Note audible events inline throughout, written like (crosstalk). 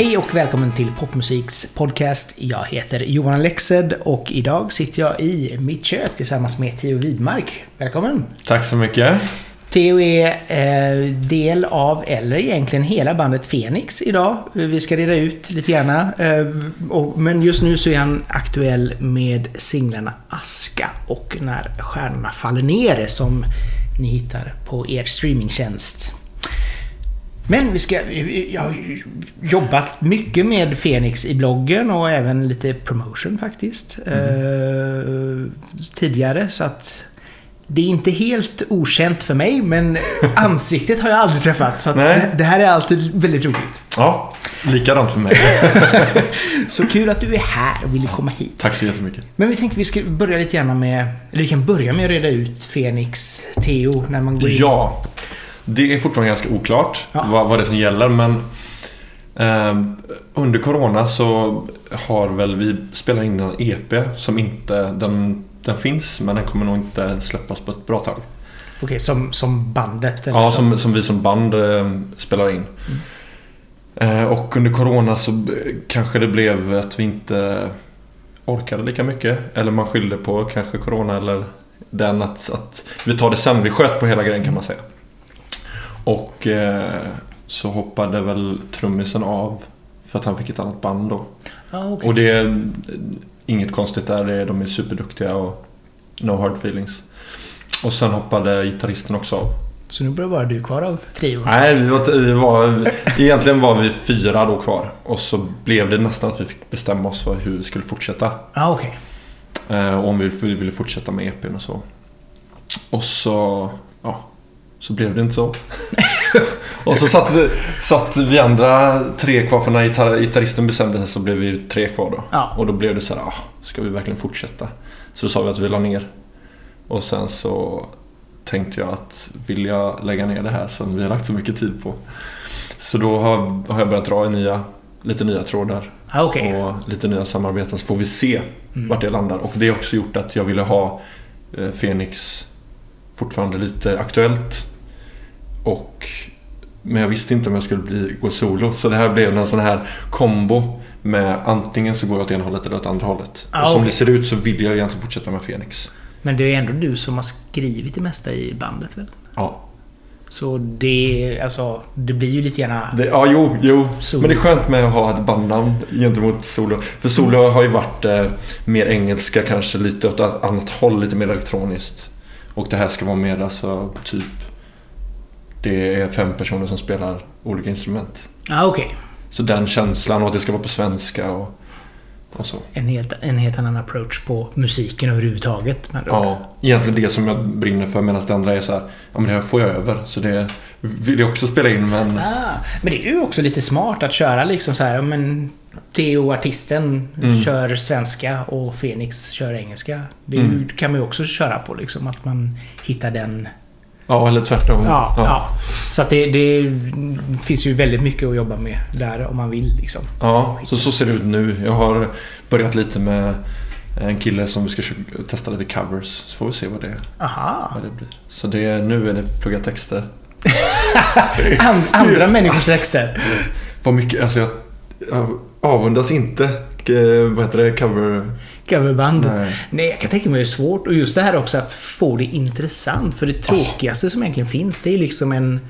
Hej och välkommen till Popmusiks podcast. Jag heter Johan Alexed och idag sitter jag i mitt kök tillsammans med Theo Widmark. Välkommen! Tack så mycket. Theo är eh, del av, eller egentligen hela bandet Fenix idag. Vi ska reda ut lite grann. Eh, och, men just nu så är han aktuell med singlarna Aska och När stjärnorna faller ner som ni hittar på er streamingtjänst. Men vi ska, jag har jobbat mycket med Fenix i bloggen och även lite promotion faktiskt. Eh, tidigare så att det är inte helt okänt för mig men (laughs) ansiktet har jag aldrig träffat. Så det, det här är alltid väldigt roligt. Ja, likadant för mig. (laughs) Så kul att du är här och ville komma hit. Tack så jättemycket. Men vi tänkte vi ska börja lite grann med, eller vi kan börja med att reda ut Fenix, Theo, när man går in. Ja, det är fortfarande ganska oklart Ja. vad, vad det är som gäller men ehm, under Corona så har väl vi spelat in en EP som inte, den, den finns men den kommer nog inte släppas på ett bra tag. Okej, som, som bandet? eller Ja, som, som vi som band eh, spelar in. Eh, och under Corona så kanske det blev att vi inte orkade lika mycket. Eller man skyllde på kanske Corona eller den att, att vi tar det sen. Vi sköt på hela grejen kan man säga. Och eh, så hoppade väl trummisen av för att han fick ett annat band då. Ja, okej. Och det inget konstigt där. De är superduktiga och no hard feelings. Och sen hoppade gitarristen också av. Så nu blir bara du kvar av trion? Nej, vi var, vi var, egentligen var vi fyra då kvar. Och så blev det nästan att vi fick bestämma oss för hur vi skulle fortsätta. Ja, okej. Eh, och om vi vi ville fortsätta med EPn och så. Och så, ja, så blev det inte så. (laughs) (laughs) och så satt, satt vi andra tre kvar, för när gitarr, gitarristen bestämde sig så blev vi tre kvar då. Ja. Och då blev det så här, ah, ska vi verkligen fortsätta? Så då sa vi att vi la ner. Och sen så tänkte jag att vill jag lägga ner det här som vi har lagt så mycket tid på. Så då har, har jag börjat dra i nya, lite nya trådar Ja, okej. och lite nya samarbeten så får vi se Mm. vart det landar. Och det har också gjort att jag ville ha eh, Fenix fortfarande lite aktuellt. Och, men jag visste inte om jag skulle bli, gå solo. Så det här blev en sån här kombo med antingen så går jag åt ena hållet eller åt andra hållet. Ah, och som okej. det ser ut så vill jag egentligen fortsätta med Fenix. Men det är ändå du som har skrivit det mesta i bandet väl? Ja, Så det, alltså, det blir ju lite grann... det, ja jo, jo. Solo. Men det är skönt med att ha ett bandnamn gentemot solo. För solo har ju varit eh, mer engelska kanske, lite åt ett annat håll, lite mer elektroniskt. Och det här ska vara mer alltså typ... Det är fem personer som spelar olika instrument. Ja, okej. Så den känslan och att det ska vara på svenska och, och så. En helt, en helt annan approach på musiken överhuvudtaget. med. Ja, egentligen det som jag brinner för medan det andra är så här, ja men det här får jag över. Så det vill jag också spela in men... Ah, men det är ju också lite smart att köra liksom så här, ja, men Theo, artisten, Mm. kör svenska och Fenix kör engelska. Det Mm. kan man ju också köra på liksom, att man hittar den... Ja, eller tvärtom. Ja, ja. Så att det, det finns ju väldigt mycket att jobba med där om man vill liksom. Ja, så, så ser det ut nu. Jag har börjat lite med en kille som vi ska testa lite covers. Så får vi se vad det, Aha. vad det blir. Så det, nu är det plugga texter. (laughs) An, andra människors texter. Vad mycket, alltså jag, jag avundas inte vad heter det, cover... Coverband. Nej. Nej, jag kan tänka mig det är svårt. Och just det här också att få det intressant. För det tråkigaste som egentligen finns, det är liksom en...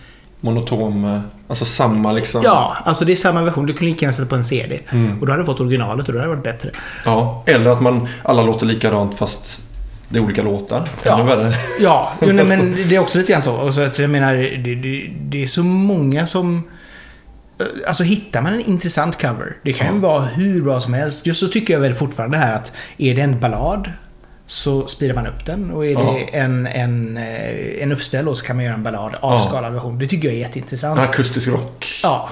Monotom, eh, alltså samma liksom. Ja, alltså det är samma version. Du kunde lika gärna sätta på en CD. Mm. Och då hade du fått originalet och då hade det varit bättre. ja. Eller att man, alla låter likadant fast det är olika låtar. Ja. Ännu värre. Ja, jo, nej, men (laughs) det är också lite grann så. Och så att jag menar, det, det, det är så många som... Alltså hittar man en intressant cover, det kan ju Ja. vara hur bra som helst. Just så tycker jag väl fortfarande här att är det en ballad så speedar man upp den och är Ja. det en, en, eh, en uppställ så kan man göra en ballad, Ja. avskalad version. Det tycker jag är jätteintressant. Akustisk rock. Ja.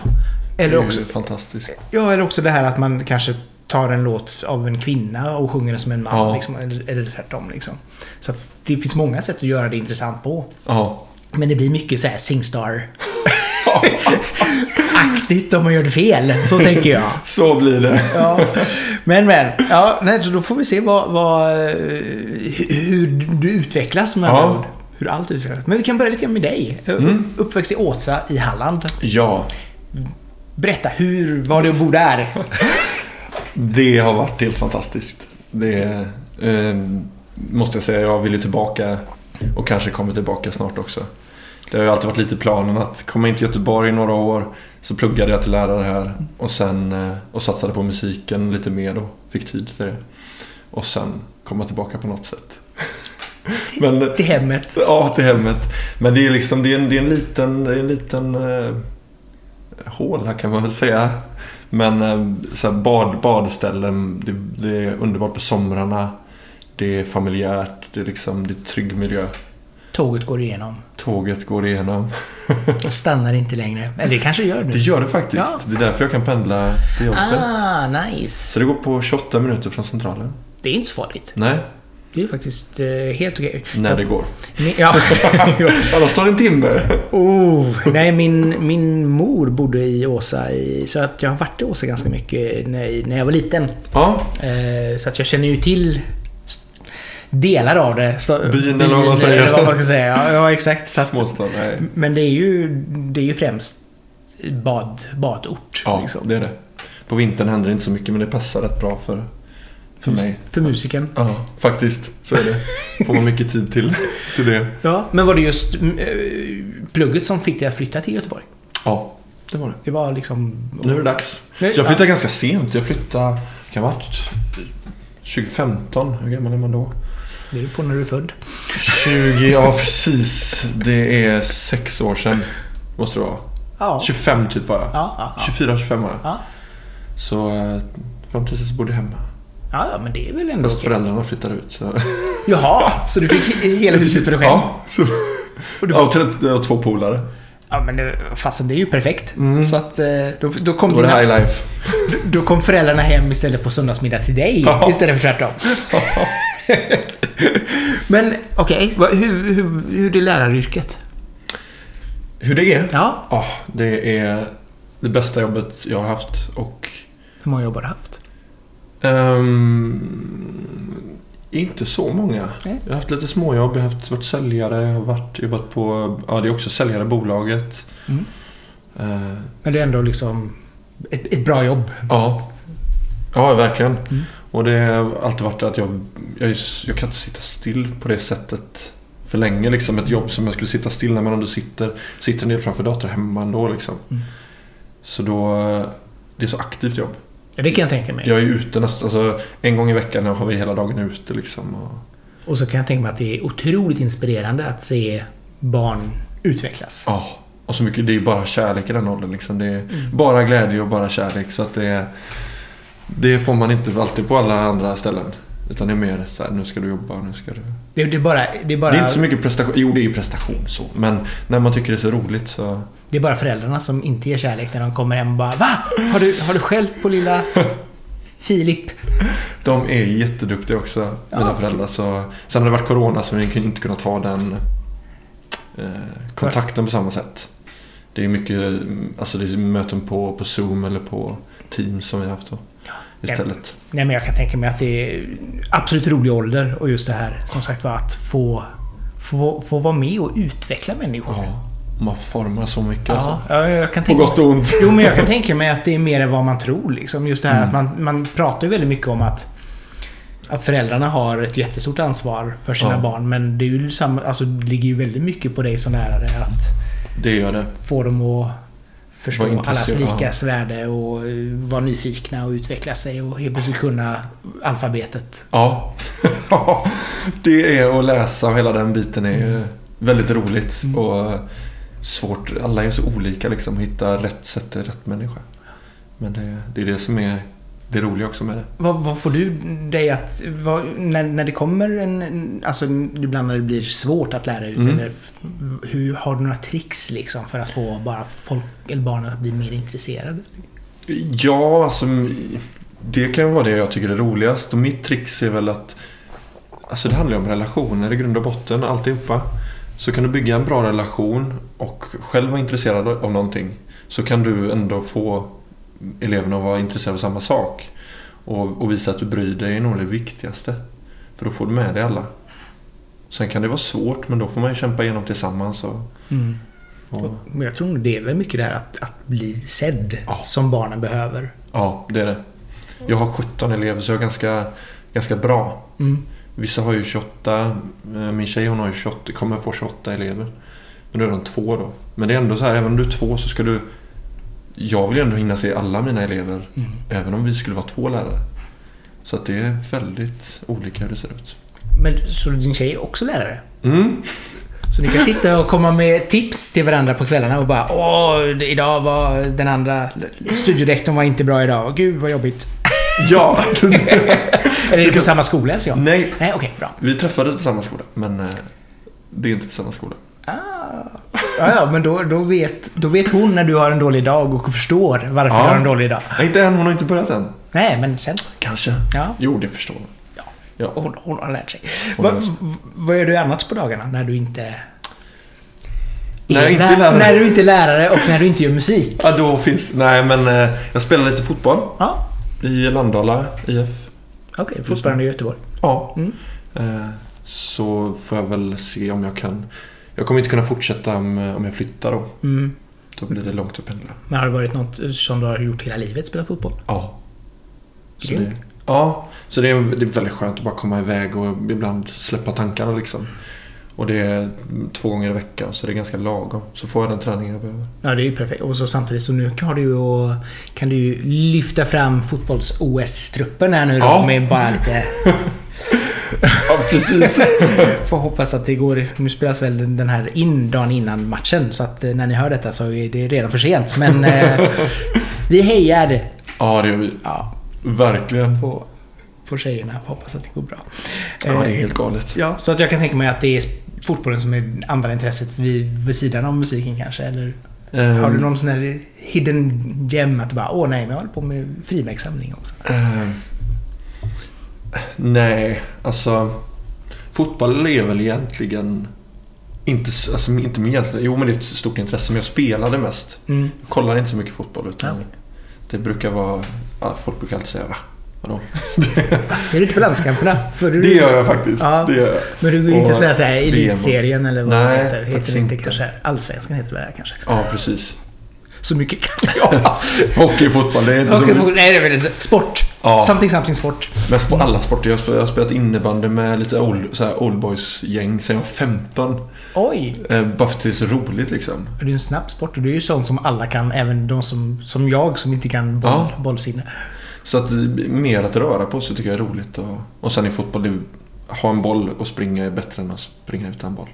Eller också, fantastiskt. ja, eller också det här att man kanske tar en låt av en kvinna och sjunger den som en man. Ja. Liksom, eller, eller tvärtom. Liksom. Så det finns många sätt att göra det intressant på. Ja. Men det blir mycket så här Singstar. (laughs) aktigt om man gör det fel. Så tänker jag. (laughs) Så blir det. Ja. Men, men. Ja, nej, så då får vi se vad, vad, eh, hur du utvecklas med Ja. ord. Hur allt utvecklas. Men vi kan börja lite grann med dig. Mm. Uppväxt i Åsa i Halland. Ja, Berätta, hur var det att bo där? det har varit helt fantastiskt. Det eh, måste jag säga. Jag vill ju tillbaka och kanske kommer tillbaka snart också. Det har ju alltid varit lite planen att komma in till Göteborg i några år. Så pluggade jag till lärare här och sen eh, och satsade på musiken lite mer och fick tid till det. Och sen komma tillbaka på något sätt. Men Till hemmet. Ja, till hemmet. Men det är liksom, det är en, det är en liten, det är en liten eh, håla kan man väl säga. Men eh, så bad, badställen, det, det är underbart på somrarna. Det är familjärt, det är liksom, det är trygg miljö. Tåget går igenom. Tåget går igenom. (laughs) Stannar inte längre. Eller det kanske gör nu. Det gör det faktiskt. Ja. Det är därför jag kan pendla till jobbet. Ah, nice. Så det går på 28 minuter från Centralen. Det är inte så farligt. Nej, Det är faktiskt eh, helt okej. när det går. Ja. (laughs) Annars tar det en timme. oh, nej, min, min mor bodde i Åsa. I, så att jag har varit i Åsa ganska mycket när, när jag var liten. Ja, Eh, så att jag känner ju till delar av det. Så, Byn eller vad man säger. Eller vad man ska säga. Ja, ja exakt. Så att, småstad. Nej. men det är, ju, det är ju främst bad, badort. Ja, liksom. det är det. På vintern händer det inte så mycket men det passar rätt bra för, för mig. För musiken. Ja, faktiskt. Så är det. Får man mycket tid till, till det. Ja, men var det just eh, plugget som fick dig att flytta till Göteborg? Ja, det var det. Det var liksom... Nu är det dags. Så jag flyttade ja. ganska sent. Jag flyttade, kan ha varit 2015. Hur gammal är man då? Det är på när du är född. 20, ja precis. Det är sex år sedan. Måste det vara. Ja. 25 typ var jag. Ja, ja, ja. 24-25 var jag. Ja. Så eh, fram tills dess bodde jag hemma. Ja, ja, men det är väl ändå Fast föräldrarna flyttade ut så... Jaha, så du fick hela huset för dig själv? Ja, så... Och du- Ja, och två polare. Ja, men det, fastän det är ju perfekt. Mm. Så att eh, då, då, kom Då dina, high life. då kom föräldrarna hem istället på söndagsmiddag till dig istället för tvärtom. (laughs) men okej, vad- hur, hur, hur är läraryrket? Hur det är? Ja, Ja, det är det bästa jobbet jag har haft och hur många jobb har du haft? ehm, inte så många. Nej. Jag har haft lite småjobb, jag har haft, varit säljare, jag har varit, jobbat på, ja det är också säljare bolaget. Mm. Eh, Men det är ändå liksom ett, ett bra jobb. ja. Ja, verkligen. Mm. Och det har alltid varit att jag, jag, jag kan inte sitta still på det sättet för länge. Liksom ett jobb som jag skulle sitta still när man ändå sitter, sitter ner framför datorn hemma ändå liksom. Mm. Så då, det är så aktivt jobb. Ja, det kan jag tänka mig. Jag är ute nästan, alltså en gång i veckan har vi hela dagen ute liksom. Och, Och så kan jag tänka mig att det är otroligt inspirerande att se barn utvecklas. ja, och så mycket, det är bara kärlek i den åldern liksom. Det är Mm. bara glädje och bara kärlek. Så att det är, det får man inte alltid på alla andra ställen. Utan det är mer så här, nu ska du jobba, nu ska du... Det, det, är bara, det, är bara, Det är inte så mycket prestation. Jo, det är ju prestation så. Men när man tycker det är så roligt så... det är bara föräldrarna som inte ger kärlek när de kommer hem och bara Va? Har du, har du skällt på lilla (laughs) Filip? De är jätteduktiga också, mina Ja, föräldrar. Så, sen har det varit Corona så vi kan inte kunnat ha den eh, kontakten på samma sätt. Det är mycket mm, alltså det är möten på, på Zoom eller på Teams som vi har haft då. Istället. Nej men jag kan tänka mig att det är absolut rolig ålder och just det här som sagt var att få, få, få vara med och utveckla människor. Ja, man formar så mycket alltså. ja, jag kan På tänka gott och ont. Jo, men jag kan (laughs) tänka mig att det är mer än vad man tror. Liksom. Just det här Mm. att man, man pratar ju väldigt mycket om att att föräldrarna har ett jättestort ansvar för sina Ja. barn. Men det, är ju samma, alltså, det ligger ju väldigt mycket på dig som lärare att Det gör det. få dem att förstå allas likas värde och eh, vara nyfikna och utveckla sig och helt plötsligt kunna alfabetet. Ja. (laughs) det är att läsa och hela den biten är ju väldigt roligt. Mm. Och svårt. Alla är så olika liksom. att Hitta rätt sätt till rätt människa. Men det, det är det som är det roliga också med det. Vad, vad får du dig att... Vad, när, när det kommer en... Alltså ibland när det blir svårt att lära ut. Mm. Eller, hur, har du några tricks liksom för att få bara folk eller barnen att bli mer intresserade? Ja, alltså det kan vara det jag tycker är roligast. Och mitt trix är väl att Alltså det handlar ju om relationer i grund och botten, alltihopa. Så kan du bygga en bra relation och själv vara intresserad av någonting. Så kan du ändå få eleverna att vara intresserade av samma sak. Och, och visa att du bryr dig är nog det viktigaste. För då får du med dig alla. Sen kan det vara svårt men då får man ju kämpa igenom tillsammans. Och, Mm. och, Men jag tror det är väl mycket det här att, att bli sedd Ja. som barnen behöver. ja, det är det. Jag har 17 elever så jag är ganska, ganska bra. Mm. Vissa har ju 28. eh, Min tjej hon har ju 28, kommer få 28 elever. Men då är de två då. Men det är ändå så här, även om du är två så ska du... Jag vill ju ändå hinna se alla mina elever. Mm. Även om vi skulle vara två lärare. Så att det är väldigt olika hur det ser ut. Men så din tjej är också lärare? Mm. Så ni kan sitta och komma med tips till varandra på kvällarna och bara Åh, idag var den andra studierektorn var inte bra idag. Gud vad jobbigt. Ja! (laughs) Eller är det på samma skola ens jag? Nej, Nej, okej, bra. vi träffades på samma skola. Men eh, det är inte på samma skola. Ah. Ja, ja, men då, då, vet, då vet hon när du har en dålig dag och förstår varför Ja. du har en dålig dag. Nej, inte än. Hon har inte börjat än. Nej, men sen. Kanske. Ja, Jo, det förstår hon. Ja. Ja. hon, hon har lärt sig. Va, har lärt sig. vad gör du annat på dagarna när du inte... När jag inte lä- är lärare. När du inte är lärare och när du inte gör musik. Ja, då finns... Nej, men eh, jag spelar lite fotboll. Ja, I Landala IF. okej. fortfarande i Göteborg. Ja. Mm. Eh, Så får jag väl se om jag kan... Jag kommer inte kunna fortsätta om, om jag flyttar då. Mm. Då blir det långt att pendla. Men har det varit något som du har gjort hela livet? Spela fotboll? Ja. Så det, ja, så det är, det är väldigt skönt att bara komma iväg och ibland släppa tankarna liksom. Och det är två gånger i veckan så det är ganska lagom. Så får jag den träningen jag behöver. Ja, det är ju perfekt. Och så samtidigt så nu har du ju kan du ju lyfta fram fotbolls-OS-truppen här nu då Ja. med bara lite... (laughs) Ja, precis. (laughs) Får hoppas att det går... Nu spelas väl den- här in dagen innan matchen så att eh, när ni hör detta så är det redan för sent. Men eh, (laughs) vi hejar ja, det gör vi. ja, Verkligen. på, på tjejerna. Hoppas att det går bra. Ja, det är Eh, helt galet. Ja, så att jag kan tänka mig att det är fotbollen som är andra intresset vid, vid sidan av musiken kanske. Eller Ehm, har du någon sån här hidden gem att bara åh nej, men jag håller på med frimärkssamling också. ehm, nej, alltså... Fotboll är väl egentligen... Inte, alltså, inte med egentligen, jo men det är ett stort intresse men jag spelade mest. Mm. Jag kollar inte så mycket fotboll utan Okej. det brukar vara... Ja, folk brukar alltid säga va? Vadå? (laughs) Ser du inte på landskamperna? För du, Det gör jag faktiskt. Ja. Det gör jag. Men du går inte sådär, såhär elitserien eller vad Nej, det heter. Heter det inte inte. kanske? Allsvenskan heter det väl kanske? Ja, precis. Så mycket kan jag. (laughs) Hockey, fotboll, det är inte Okej, så... fotboll- nej, det är väl sport. Ja. Something, something sport. Men på alla sporter. Jag har spelat, innebandy med lite old, så här old boys gäng sen jag var 15. Oj! Eh, bara för att det är så roligt liksom. Det är en snabb sport och det är ju sånt som alla kan. Även de som, som jag som inte kan boll, Ja. bollsinne. Så att eh, mer att röra på sig tycker jag är roligt. Och, och sen i fotboll, det, ha en boll och springa är bättre än att springa utan boll.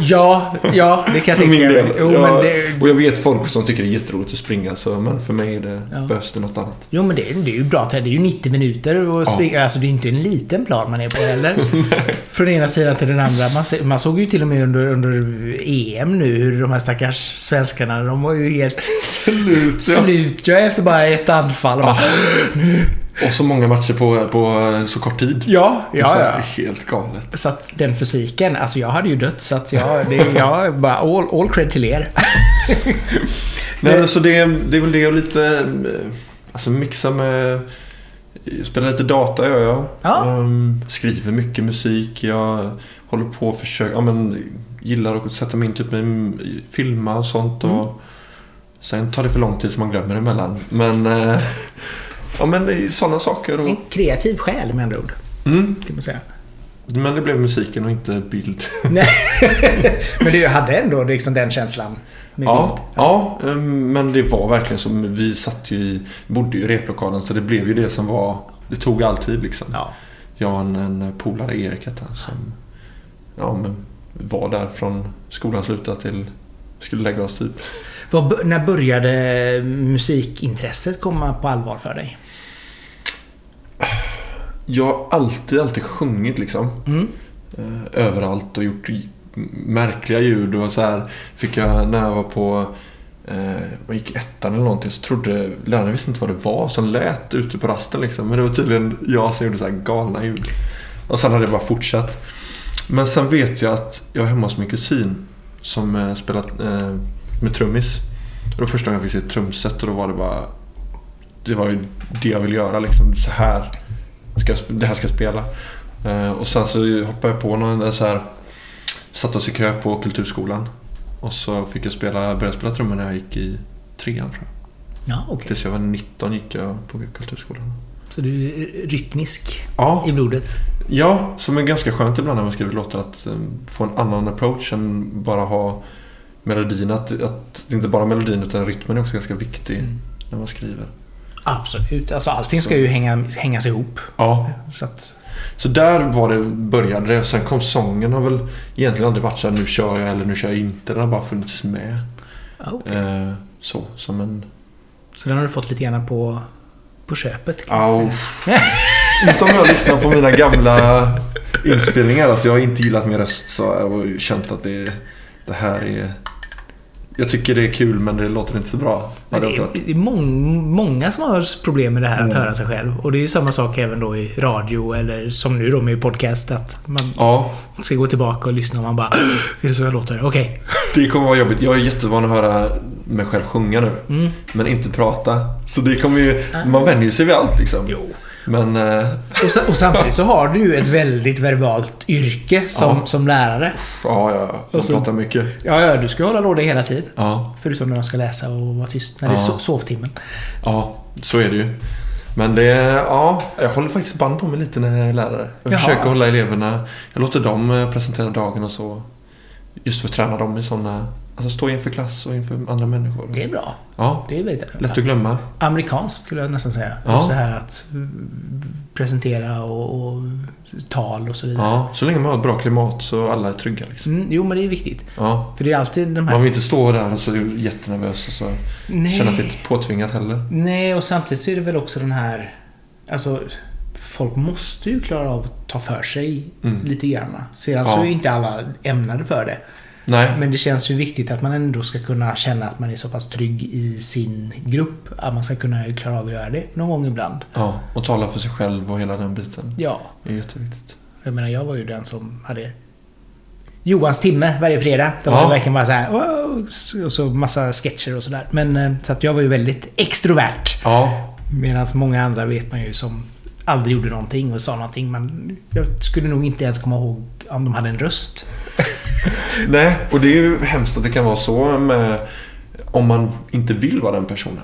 Ja, ja, det kan jag För tänka mig. Jo, Ja, det, Och jag vet folk som tycker det är jätteroligt att springa. Så, men för mig är det, Ja. behövs det något annat. jo, men det, det är ju bra. Det är ju 90 minuter Ja. springa. Alltså det är inte en liten plan man är på heller. (laughs) Från ena sidan till den andra. Man, man såg ju till och med under, under EM nu hur de här stackars svenskarna, de var ju helt Slut! slut ja, efter bara ett anfall. Ja. Bara, Och så många matcher på, på så kort tid. ja, ja, ja. Helt galet. Så att den fysiken, alltså jag hade ju dött så att jag, det, jag bara all, all cred till er. (laughs) Nej, men så det, det är väl det och lite... eh, Alltså mixa med... Spelar lite data gör jag. Ja. Ehm, skriver mycket musik. Jag håller på och försöker... Ja, men, gillar att sätta mig in typ med filma och sånt. Och, Mm. Sen tar det för lång tid så man glömmer emellan. Men... (laughs) ja men sådana saker. Och, En kreativ själ med andra ord, mm, kan man säga. men det blev musiken och inte bild. (laughs) Nej. (laughs) Men du hade ändå liksom den känslan Ja, ja, ehm, men det var verkligen som... Vi satt ju i... bodde ju i replokalen så det blev ju det som var... Det tog alltid liksom. Ja. Jag och en, en polare, Erik hette han, som ja, men var där från skolan slutade till skulle lägga oss typ. Vad, b- när började musikintresset komma på allvar för dig? Jag har alltid, alltid sjungit liksom. Mm. Eh, överallt och gjort märkliga ljud och så här fick jag när jag var på eh, jag gick ettan eller någonting så trodde läraren visste inte vad det var som lät ute på rasten liksom. Men det var tydligen jag som gjorde så här galna ljud. Och sen hade det bara fortsatt. Men sen vet jag att jag var hemma hos min kusin som eh, spelat eh, med trummis. Och var första gången jag fick se ett trumset och då var det bara... Det var ju det jag ville göra liksom. Så här ska det här ska spela. Eh, och sen så hoppade jag på någon så här... Satte oss i kö på Kulturskolan. Och så fick jag spela, börja spela trummor när jag gick i trean tror jag. Ja, okej. Tills jag var 19 gick jag på Kulturskolan. Så du är rytmisk Ja, i blodet? Ja, som är ganska skönt ibland när man skriver låtar att um, få en annan approach än bara ha melodin. Att, att inte bara melodin utan rytmen är också ganska viktig Mm. när man skriver. Absolut. Alltså allting ska ju hänga, hängas ihop. Ja, Så att, så där var det, började det. Sen kom sången har väl egentligen aldrig varit så här nu kör jag eller nu kör jag inte. Den har bara funnits med. ja, okej. Eh, så, som en... Så den har du fått lite grann på, på köpet kan man säga. Inte om jag lyssnar på mina gamla inspelningar. Alltså jag har inte gillat min röst så jag har känt att det, det här är... Jag tycker det är kul men det låter inte så bra. Det är, det är mång, många som har problem med det här att Mm. höra sig själv. Och det är ju samma sak även då i radio eller som nu då med podcast. Att man ja, ska gå tillbaka och lyssna och man bara Är det så jag låter? Okej. (laughs) det kommer vara jobbigt. Jag är jättevan att höra mig själv sjunga nu. Mm. Men inte prata. Så det kommer ju... Man vänjer sig vid allt liksom. Jo. Men... Eh, Och, och samtidigt så har du ju ett väldigt verbalt yrke som, Ja. som lärare. ja, ja. Man Och så- pratar mycket. Ja, ja, du ska hålla låda hela tiden. Ja, Förutom när de ska läsa och vara tyst. När det är Ja. so- sovtimmen. ja. Så är det ju. Men det... Ja, jag håller faktiskt band på mig lite när jag är lärare. Jag Jaha. försöker hålla eleverna... Jag låter dem eh, presentera dagen och så. Just för att träna dem i sådana... Alltså stå inför klass och inför andra människor. Det är bra. Ja, Det är väldigt lätt att glömma. Amerikanskt skulle jag nästan säga. Ja. Så här att presentera och, och tal och så vidare. Ja, så länge man har ett bra klimat så alla är trygga liksom. Mm, jo, men det är viktigt. Ja. För det är alltid de här... Man vill inte stå där och så är jättenervös och så Nej. känna att det är påtvingat heller. Nej, och samtidigt så är det väl också den här... Alltså, folk måste ju klara av att ta för sig Mm. lite grann. Sedan så Ja. är ju inte alla ämnade för det. Nej. Men det känns ju viktigt att man ändå ska kunna känna att man är så pass trygg i sin grupp. Att man ska kunna klara av att göra det någon gång ibland. Ja, och tala för sig själv och hela den biten. Ja, Det är jätteviktigt. jag menar jag var ju den som hade Johans timme varje fredag. Det var Ja. verkligen bara så här och så massa sketcher och sådär. Men eh, så att jag var ju väldigt extrovert. Ja, Medan många andra vet man ju som aldrig gjorde någonting och sa någonting. Men jag skulle nog inte ens komma ihåg om de hade en röst. (laughs) nej. Och det är ju hemskt att det kan vara så med om man inte vill vara den personen.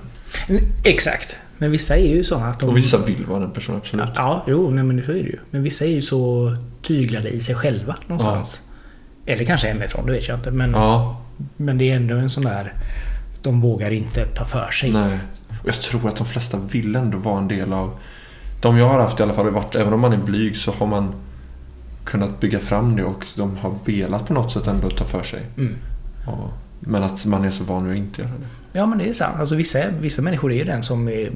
Exakt. Men vissa är ju sådana att de... Och vissa vill vara den personen, absolut. Ja, jo, nej, men så är det ju. Men vissa är ju så tyglade i sig själva någonstans. Eller kanske hemifrån, det vet jag inte. Men, Ja, men det är ändå en sån där... De vågar inte ta för sig. nej. Och jag tror att de flesta vill ändå vara en del av... De jag har haft i alla fall varit, även om man är blyg så har man kunnat bygga fram det och de har velat på något sätt ändå ta för sig. Mm. Och, men att man är så van vid att inte göra det. Ja, men det är sant. Alltså, vissa, vissa människor är ju den som är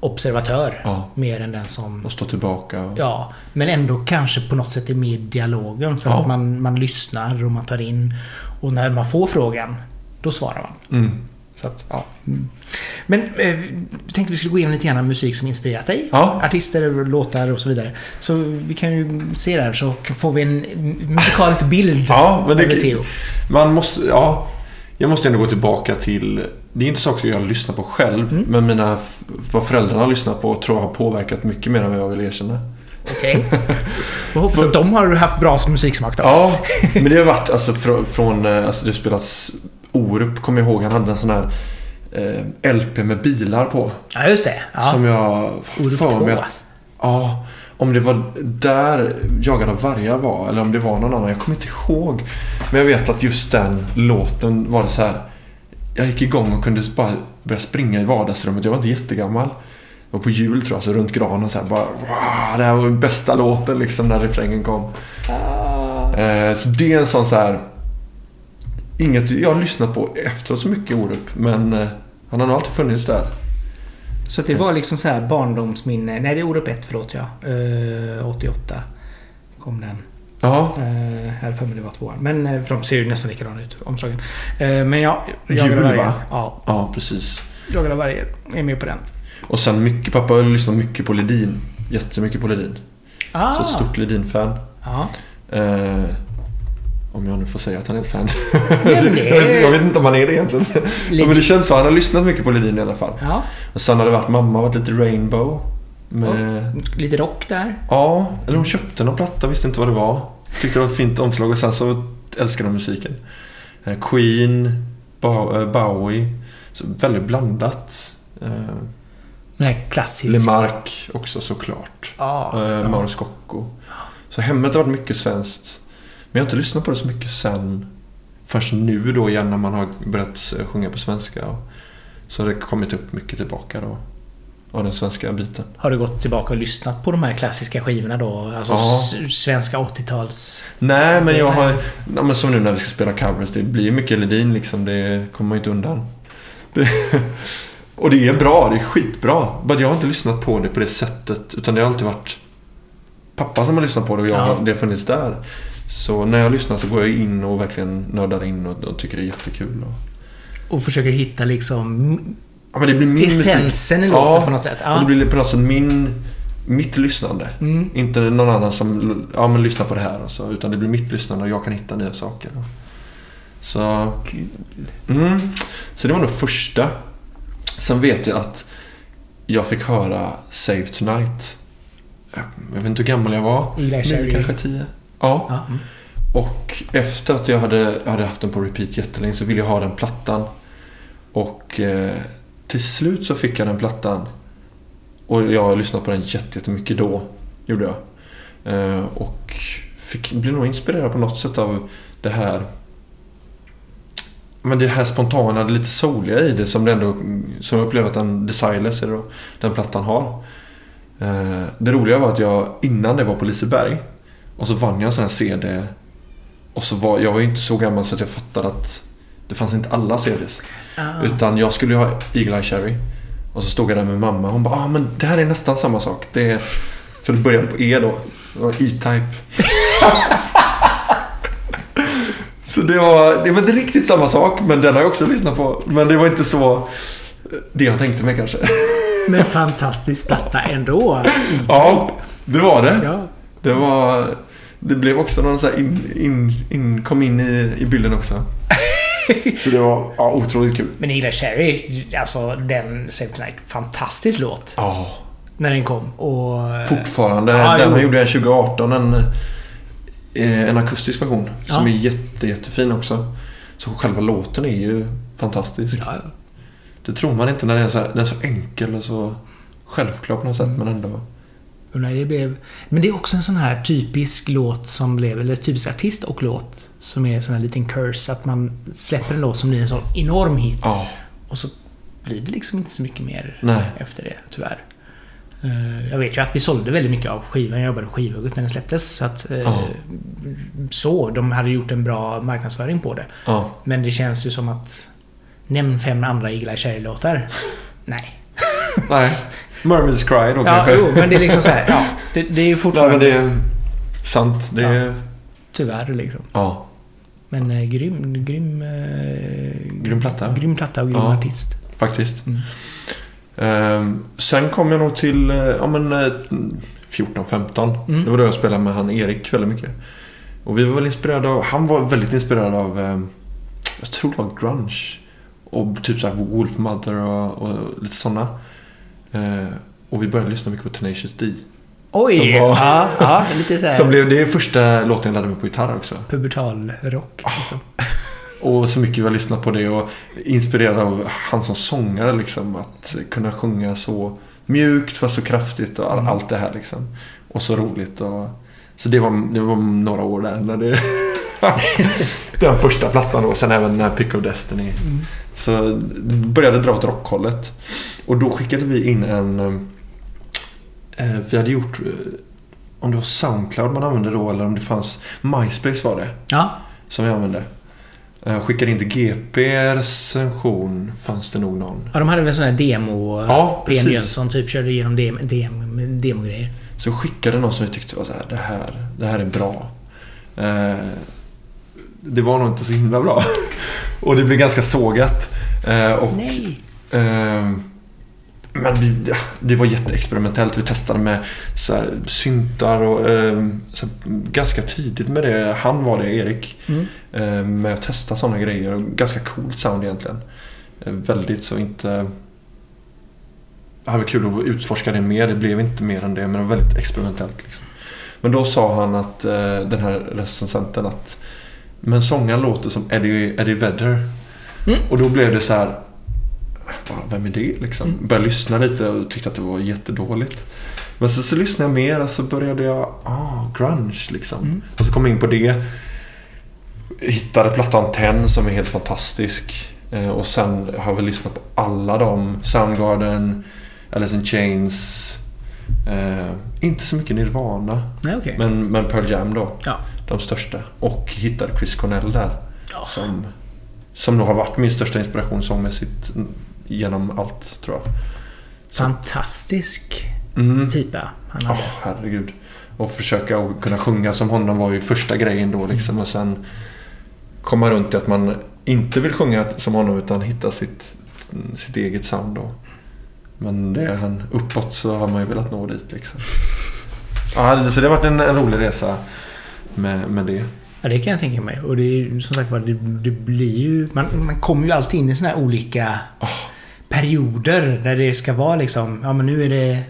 observatör. Ja. Mer än den som... Och stå tillbaka. Och, Ja, men ändå kanske på något sätt är med i dialogen. För Ja. att man, man lyssnar och man tar in. Och när man får frågan, då svarar man. Mm. Så att, ja. Mm. Men eh, jag tänkte vi skulle gå igenom lite grann musik som inspirerat dig. Ja. Artister, låtar och så vidare. Så vi kan ju se där så får vi en musikalisk bild Ja, men det- Theo. Man måste, ja. Jag måste ändå gå tillbaka till... Det är inte saker jag lyssnar på själv. Mm. Men mina, vad föräldrarna lyssnar på tror jag har påverkat mycket mer än vad jag vill erkänna. Okej. (laughs) Jag hoppas att de har haft bra musiksmak då. Ja, (laughs) men det har varit alltså från... eh, alltså det spelas Orup, kommer jag ihåg. Han hade en sån här eh, LP med bilar på. Ja, just det. Ja. Som jag Orup för 2. mig att... Ja, om det var där Jagad av vargar var eller om det var någon annan. Jag kommer inte ihåg. Men jag vet att just den låten var det så här. Jag gick igång och kunde bara börja springa i vardagsrummet. Jag var inte jättegammal. Det var på jul tror jag, så runt granen så här bara wow, Det här var bästa låten liksom när refrängen kom. Eh, så det är en sån så här. Inget jag har lyssnat på efteråt så mycket Orup. Men eh, han har nog alltid funnits där. Så det var liksom så här barndomsminne. Nej, det är Orup 1, förlåt ja. Eh, 88 kom den. Ja, Uh, här för mig det var tvåan. Men eh, för de ser ju nästan likadana ut, omslagen. Eh, men ja, vargar. va? Ja, ja precis. Jagade vargar är med på den. Och sen mycket, pappa har lyssnat mycket på Ledin. Jättemycket på Ledin. Ah, Så ett stort Ledin-fan. Ja. Eh, Om jag nu får säga att han är ett fan. Nej, (laughs) jag, vet, jag vet inte om han är det egentligen. ja, men det känns så. Han har lyssnat mycket på Ledin i alla fall. Ja, Och sen har det varit mamma, varit lite Rainbow. Med, lite rock där. Ja, eller hon köpte någon platta, visste inte vad det var. Tyckte det var ett fint omslag och sen så älskade hon musiken. Eh, Queen, eh, Bowie. Så väldigt blandat. Eh, här klassisk. Lemark också såklart. Ja, Eh. Mauro Scocco. Så hemmet har varit mycket svenskt. Men jag har inte lyssnat på det så mycket sen. Först nu då igen när man har börjat sjunga på svenska. Så har det kommit upp mycket tillbaka då. Av den svenska biten. Har du gått tillbaka och lyssnat på de här klassiska skivorna då? Alltså Ja. svenska 80-tals... Nej, men jag har... Ja, men som nu när vi ska spela covers. Det blir mycket Ledin liksom. Det kommer man ju inte undan. Det, (laughs) och det är bra. Det är skitbra. Bara jag har inte lyssnat på det på det sättet. Utan det har alltid varit pappa som har lyssnat på det och jag, Ja. det har funnits där. Så när jag lyssnar så går jag in och verkligen nördar in och, och tycker det är jättekul. Och, Och försöker hitta liksom ja, men det blir min musik. essensen i Ja, låten på något sätt. Och det Ja. blir på något sätt min, mitt lyssnande. Mm. Inte någon annan som ja, men lyssnar på det här. Alltså, utan det blir mitt lyssnande och jag kan hitta nya saker. Så, mm, så det var nog första. Sen vet jag att jag fick höra Save Tonight. Jag vet inte hur gammal jag var. Nio, kanske tio. Ja. Ja. mm. Och efter att jag hade, hade haft den på repeat jättelänge så ville jag ha den plattan. Och eh, till slut så fick jag den plattan. Och jag har lyssnat på den jätte- jättemycket då. Gjorde jag. Eh, och fick, blev nog inspirerad på något sätt av det här men det här spontana, det lite souliga i det som det ändå som jag upplever att den då, den plattan har. Eh, det roliga var att jag innan det var på Liseberg och så vann jag en sån här CD och så var jag var ju inte så gammal så att jag fattade att det fanns inte alla CDs. Ah. Utan jag skulle ju ha Eagle Eye Cherry. Och så stod jag där med mamma. Hon bara, ah, men det här är nästan samma sak. Det är... För det började på E då. Det var E-Type. (laughs) så det var, det var inte riktigt samma sak. Men den har jag också lyssnat på. Men det var inte så det jag tänkte mig kanske. (laughs) Men fantastisk platta ändå. ja, det var det. Ja. Det var... Det blev också någon så här in, in, in, kom in i, i bilden också. (laughs) Så det var ja, otroligt kul. Men Eli Cherry, alltså den Save Tonight, fantastisk låt. Ja, När den kom. Och... fortfarande. Ja, den jo. han gjorde 2018, en, eh, en akustisk version. Som Ja. är jätte, jättefin också. Så själva låten är ju fantastisk. Ja, ja. Det tror man inte när den är så, den är så enkel och så självklar på något sätt. Men ändå. Och när det blev... Men det är också en sån här typisk låt som blev, eller typisk artist och låt, som är en sån här liten curse. Att man släpper en låt som blir en sån enorm hit. Ja, Och så blir det liksom inte så mycket mer nej. efter det, tyvärr. Eh, Jag vet ju att vi sålde väldigt mycket av skivan. Jag jobbade på skivhugget när den släpptes. Så att... Ja. Så, de hade gjort en bra marknadsföring på det. Ja. Men det känns ju som att... Nämn fem andra Eagle Eye Cherry-låtar. (laughs) Nej. Nej. (laughs) Mermaids Cry då Ja, kanske. jo, men det är liksom så här. (laughs) Ja, det, det är ju Nej, fortfarande... men det är sant. Det är... Tyvärr liksom. Ja. Men eh, grym, grym... Eh, Grym platta. Grym platta och grym Ja. artist. Faktiskt. Mm. Ehm, sen kom jag nog till, eh, ja men eh, 14-15. Mm. Det var då jag spelade med han Erik väldigt mycket. Och vi var väl inspirerade av, han var väldigt inspirerad av, eh, jag tror det var grunge. Och typ såhär Wolf Mother och, och lite sådana. Eh, och vi började lyssna mycket på Tenacious D. Oj! Som var- Ja, ja, lite såhär... Som blev, det är första låten jag lärde mig på gitarr också. Pubertalrock. Liksom. (laughs) Och så mycket vi har lyssnat på det och inspirerad av han som sångare liksom. Att kunna sjunga så mjukt fast så kraftigt och all, Mm. allt det här liksom. Och så roligt och... Så det var, det var några år där när det... (laughs) den första plattan och sen även här Pick of Destiny. Mm. Så började dra åt rockhållet. Och då skickade vi in en... Eh, vi hade gjort... Eh, om det var Soundcloud man använde då eller om det fanns... MySpace var det Ja. som vi använde. Eh, Skickade in till GP recension fanns det nog någon. ja, de hade väl sån här demo... Ja, PM precis. Jönsson typ körde igenom dem, dem, demogrejer. Så skickade någon som vi tyckte var så här, det här, det här är bra. Eh, det var nog inte så himla bra. (laughs) Och det blev ganska sågat. Eh, och Nej! eh, men vi, det var jätteexperimentellt. Vi testade med så här, syntar och eh, så här, ganska tidigt med det. Han var det, Erik. Mm. Eh, med att testa sådana grejer. Ganska coolt sound egentligen. Eh, väldigt så inte... Det hade varit kul att utforska det mer. Det blev inte mer än det. Men det var väldigt experimentellt. Liksom. Men då sa han att eh, den här recensenten att Men sångaren låter som Eddie, Eddie Vedder. Mm. Och då blev det så här Vem är det liksom? Mm. Började lyssna lite och tyckte att det var jättedåligt. Men så, så lyssnade jag mer och så började jag, ah, grunge liksom. Mm. Och så kom jag in på det. Hittade plattan 10 som är helt fantastisk. Eh, och sen har vi lyssnat på alla de. Soundgarden, Alice in Chains. Eh, inte så mycket Nirvana. Nej, okej. Men, men Pearl Jam då. Ja. De största. Och hittade Chris Cornell där. Ja. Som, som nog har varit min största inspiration sångmässigt genom allt tror jag. Så- Fantastisk Mm. pipa han hade. herregud. Och försöka kunna sjunga som honom var ju första grejen då liksom. Och sen komma runt till att man inte vill sjunga som honom utan hitta sitt, sitt eget sound då. Men det är han uppåt så har man ju velat nå dit liksom. (laughs) Ja, så det har varit en, en rolig resa med, med det. Ja, det kan jag tänka mig. Och det är som sagt var, det, det blir ju... Man, man kommer ju alltid in i såna här olika Ah. perioder där det ska vara liksom... Ja, men nu är det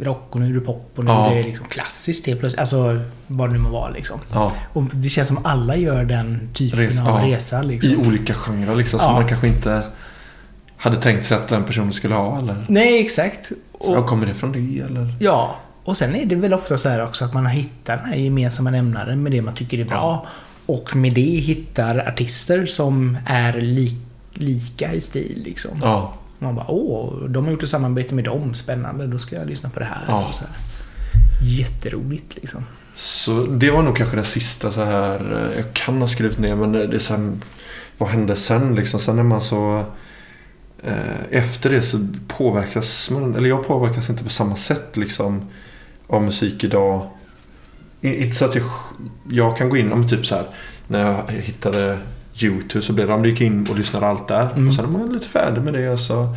rock och nu är det pop och nu Ja. är det liksom klassiskt helt plötsligt. Alltså, vad det nu må vara liksom. Ja, Och det känns som alla gör den typen Res- av ja. resa I liksom. olika genrer liksom. Som man kanske inte hade tänkt sig att den personen skulle ha eller? Nej, exakt. Så, Och, kommer det från det eller? ja. Och sen är det väl ofta så här också att man har hittat den här gemensamma nämnaren med det man tycker är bra. Och med det hittar artister som är li, lika i stil liksom. Ja. Man bara åh, de har gjort ett samarbete med dem. Spännande, då ska jag lyssna på det här. Ja. Och så här. Jätteroligt liksom. Så det var nog kanske det sista så här. eh, Jag kan ha skrivit ner men det är sen. Vad hände sen liksom? Sen är man så. Eh, efter det så påverkas man. Eller jag påverkas inte på samma sätt liksom. Av musik idag. Inte så att jag, jag kan gå in om typ så här. När jag hittade YouTube så blev det. De gick in och lyssnade allt där. Mm. Och sen är man lite färdig med det. Och så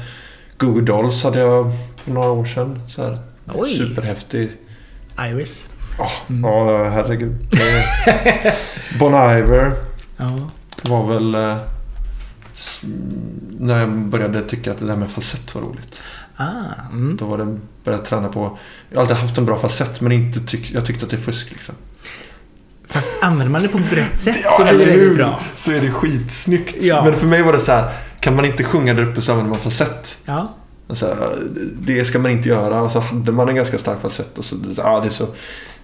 Google Dolls hade jag för några år sedan. Så här, Oj. superhäftig. Iris. Ja, Mm. ja herregud. Det- Bon Iver Ja. var väl eh, när jag började tycka att det där med falsett var roligt. Ah, mm. Då var det började träna på. Jag har alltid haft en bra falsett men inte tyck, jag tyckte att det är fusk liksom. Fast använder man det på rätt (laughs) sätt så blir det väldigt bra. Så är det skitsnyggt. Ja. Men för mig var det så här. Kan man inte sjunga där uppe så använder man falsett. Ja. Alltså, det ska man inte göra. Och så hade man en ganska stark falsett. Och så, ja, det, är så,